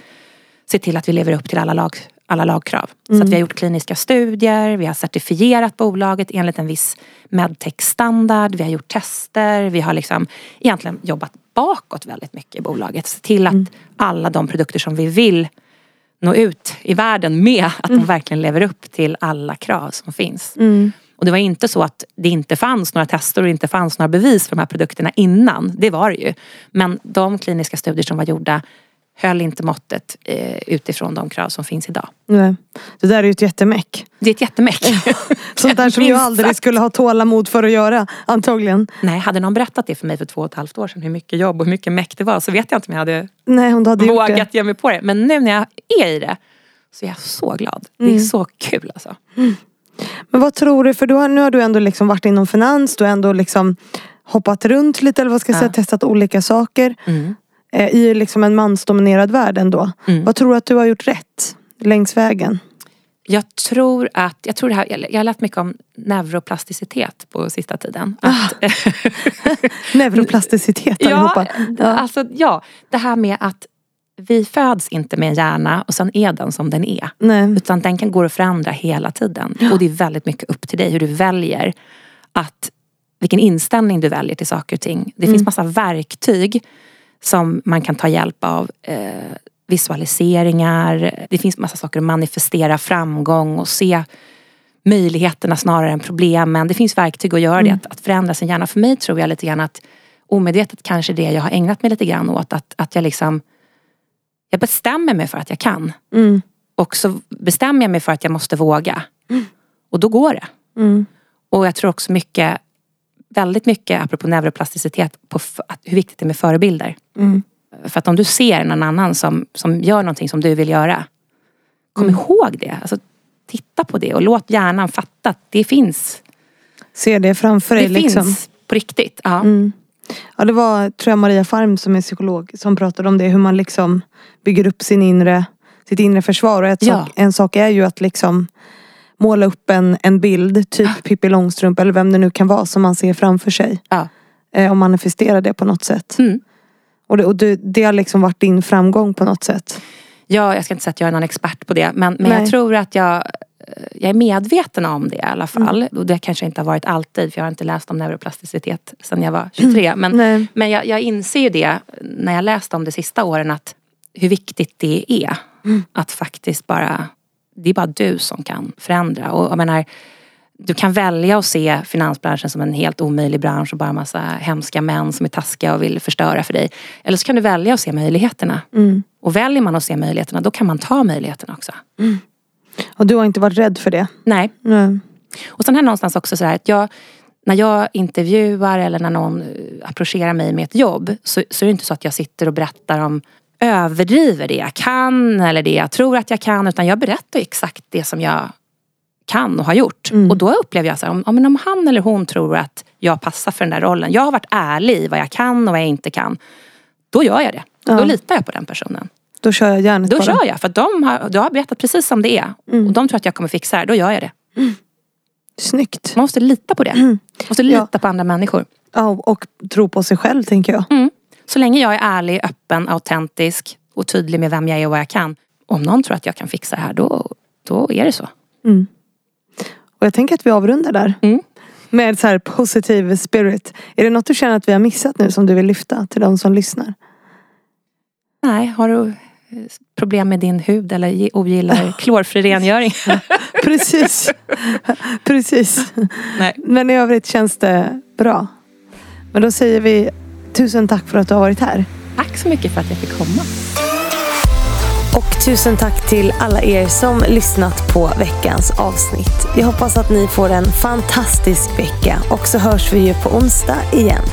se till att vi lever upp till alla, lag, alla lagkrav. Så att vi har gjort kliniska studier, vi har certifierat bolaget enligt en viss medtech-standard, vi har gjort tester, vi har liksom egentligen jobbat bakåt väldigt mycket i bolaget. Se till att alla de produkter som vi vill nå ut i världen med, att de verkligen lever upp till alla krav som finns. Och det var inte så att det inte fanns några tester och inte fanns några bevis för de här produkterna innan. Det var det ju. Men de kliniska studier som var gjorda höll inte måttet eh, utifrån de krav som finns idag. Nej. Det där är ju ett jättemäck. Det är ett jättemäck. [LAUGHS] Sånt där som jag aldrig sagt. skulle ha tålamod för att göra, antagligen. Nej, hade någon berättat det för mig för två och ett halvt år sedan hur mycket jobb och hur mycket meck det var så vet jag inte om jag hade Nej, hon hade det. vågat ge mig på det. Men nu när jag är i det så är jag så glad. Det Mm. är så kul alltså. Men vad tror du, för du har, nu har du ändå liksom varit inom finans, du har ändå liksom hoppat runt lite eller vad ska jag Ja. säga, testat olika saker. Mm. Eh, I liksom en mansdominerad värld ändå. Mm. Vad tror du att du har gjort rätt längs vägen? Jag tror att, jag tror det här, jag jag har lärt mycket om neuroplasticitet på sista tiden. Att, [LAUGHS] Neuroplasticitet ja, allihopa. Ja. alltså ja, det här med att vi föds inte med en hjärna och sen är den som den är. Nej. Utan den kan gå att förändra hela tiden. Och det är väldigt mycket upp till dig hur du väljer att vilken inställning du väljer till saker och ting. Det finns massa verktyg som man kan ta hjälp av. Eh, visualiseringar. Det finns massa saker att manifestera framgång och se möjligheterna snarare än problemen. Det finns verktyg att göra det, att, att förändra sin hjärna. För mig tror jag lite grann att omedvetet kanske det jag har ägnat mig lite grann åt. Att, att jag liksom jag bestämmer mig för att jag kan. Mm. Och så bestämmer jag mig för att jag måste våga. Och då går det. Mm. Och jag tror också mycket, väldigt mycket apropå neuroplasticitet, på att, hur viktigt det är med förebilder. Mm. För att om du ser någon annan som, som gör någonting som du vill göra. Kom Mm. ihåg det. Alltså, titta på det och låt hjärnan fatta att det finns. Ser det framför dig Det liksom. finns på riktigt. Ja. Mm. Ja det var tror jag Maria Farm som är psykolog som pratade om det. Hur man liksom bygger upp sin inre, sitt inre försvar. Och Ja. sak, en sak är ju att liksom måla upp en, en bild. Typ Pippi Långstrump eller vem det nu kan vara som man ser framför sig. Ja. Eh, och manifestera det på något sätt. Mm. Och, det, och det, det har liksom varit din framgång på något sätt. Ja, jag ska inte säga att jag är någon expert på det. Men, men Nej. jag tror att jag, jag är medveten om det i alla fall. Och det kanske inte har varit alltid. För jag har inte läst om neuroplasticitet sedan jag var 23. Men, Nej. men jag, jag inser ju det när jag läst om det sista åren. Att hur viktigt det är. Att faktiskt bara, det är bara du som kan förändra. Och jag menar, du kan välja att se finansbranschen som en helt omöjlig bransch och bara massa hemska män som är taskiga och vill förstöra för dig. Eller så kan du välja att se möjligheterna. Mm. Och väljer man att se möjligheterna, då kan man ta möjligheterna också. Och du har inte varit rädd för det? Nej. Nej. Och sen här någonstans också så här att jag, när jag intervjuar eller när någon eh, approcherar mig med ett jobb så, så är det inte så att jag sitter och berättar om överdriver det jag kan eller det jag tror att jag kan utan jag berättar exakt det som jag kan och har gjort. Mm. Och då upplever jag så här, om, om han eller hon tror att jag passar för den där rollen. Jag har varit ärlig i vad jag kan och vad jag inte kan. Då gör jag det. Ja. Då litar jag på den personen. Då kör jag järnet Då bara. kör jag. För att de har, de har berättat precis som det är. Mm. Och de tror att jag kommer fixa det. Då gör jag det. Snyggt. Man måste lita på det. Mm. Man måste lita på andra människor. Ja, och tro på sig själv tänker jag. Mm. Så länge jag är ärlig, öppen, autentisk och tydlig med vem jag är och vad jag kan. Om någon tror att jag kan fixa det här, då, då är det så. Mm. Och jag tänker att vi avrundar där. Mm. Med så här positiv spirit. Är det något du känner att vi har missat nu som du vill lyfta till de som lyssnar? Nej, har du eh, problem med din hud eller ogillar [LAUGHS] klorfri rengöring? [LAUGHS] Precis. [LAUGHS] Precis. Nej. Men i övrigt känns det bra. Men då säger vi tusen tack för att du har varit här. Tack så mycket för att jag fick komma. Och tusen tack till alla er som lyssnat på veckans avsnitt. Jag hoppas att ni får en fantastisk vecka och så hörs vi ju på onsdag igen.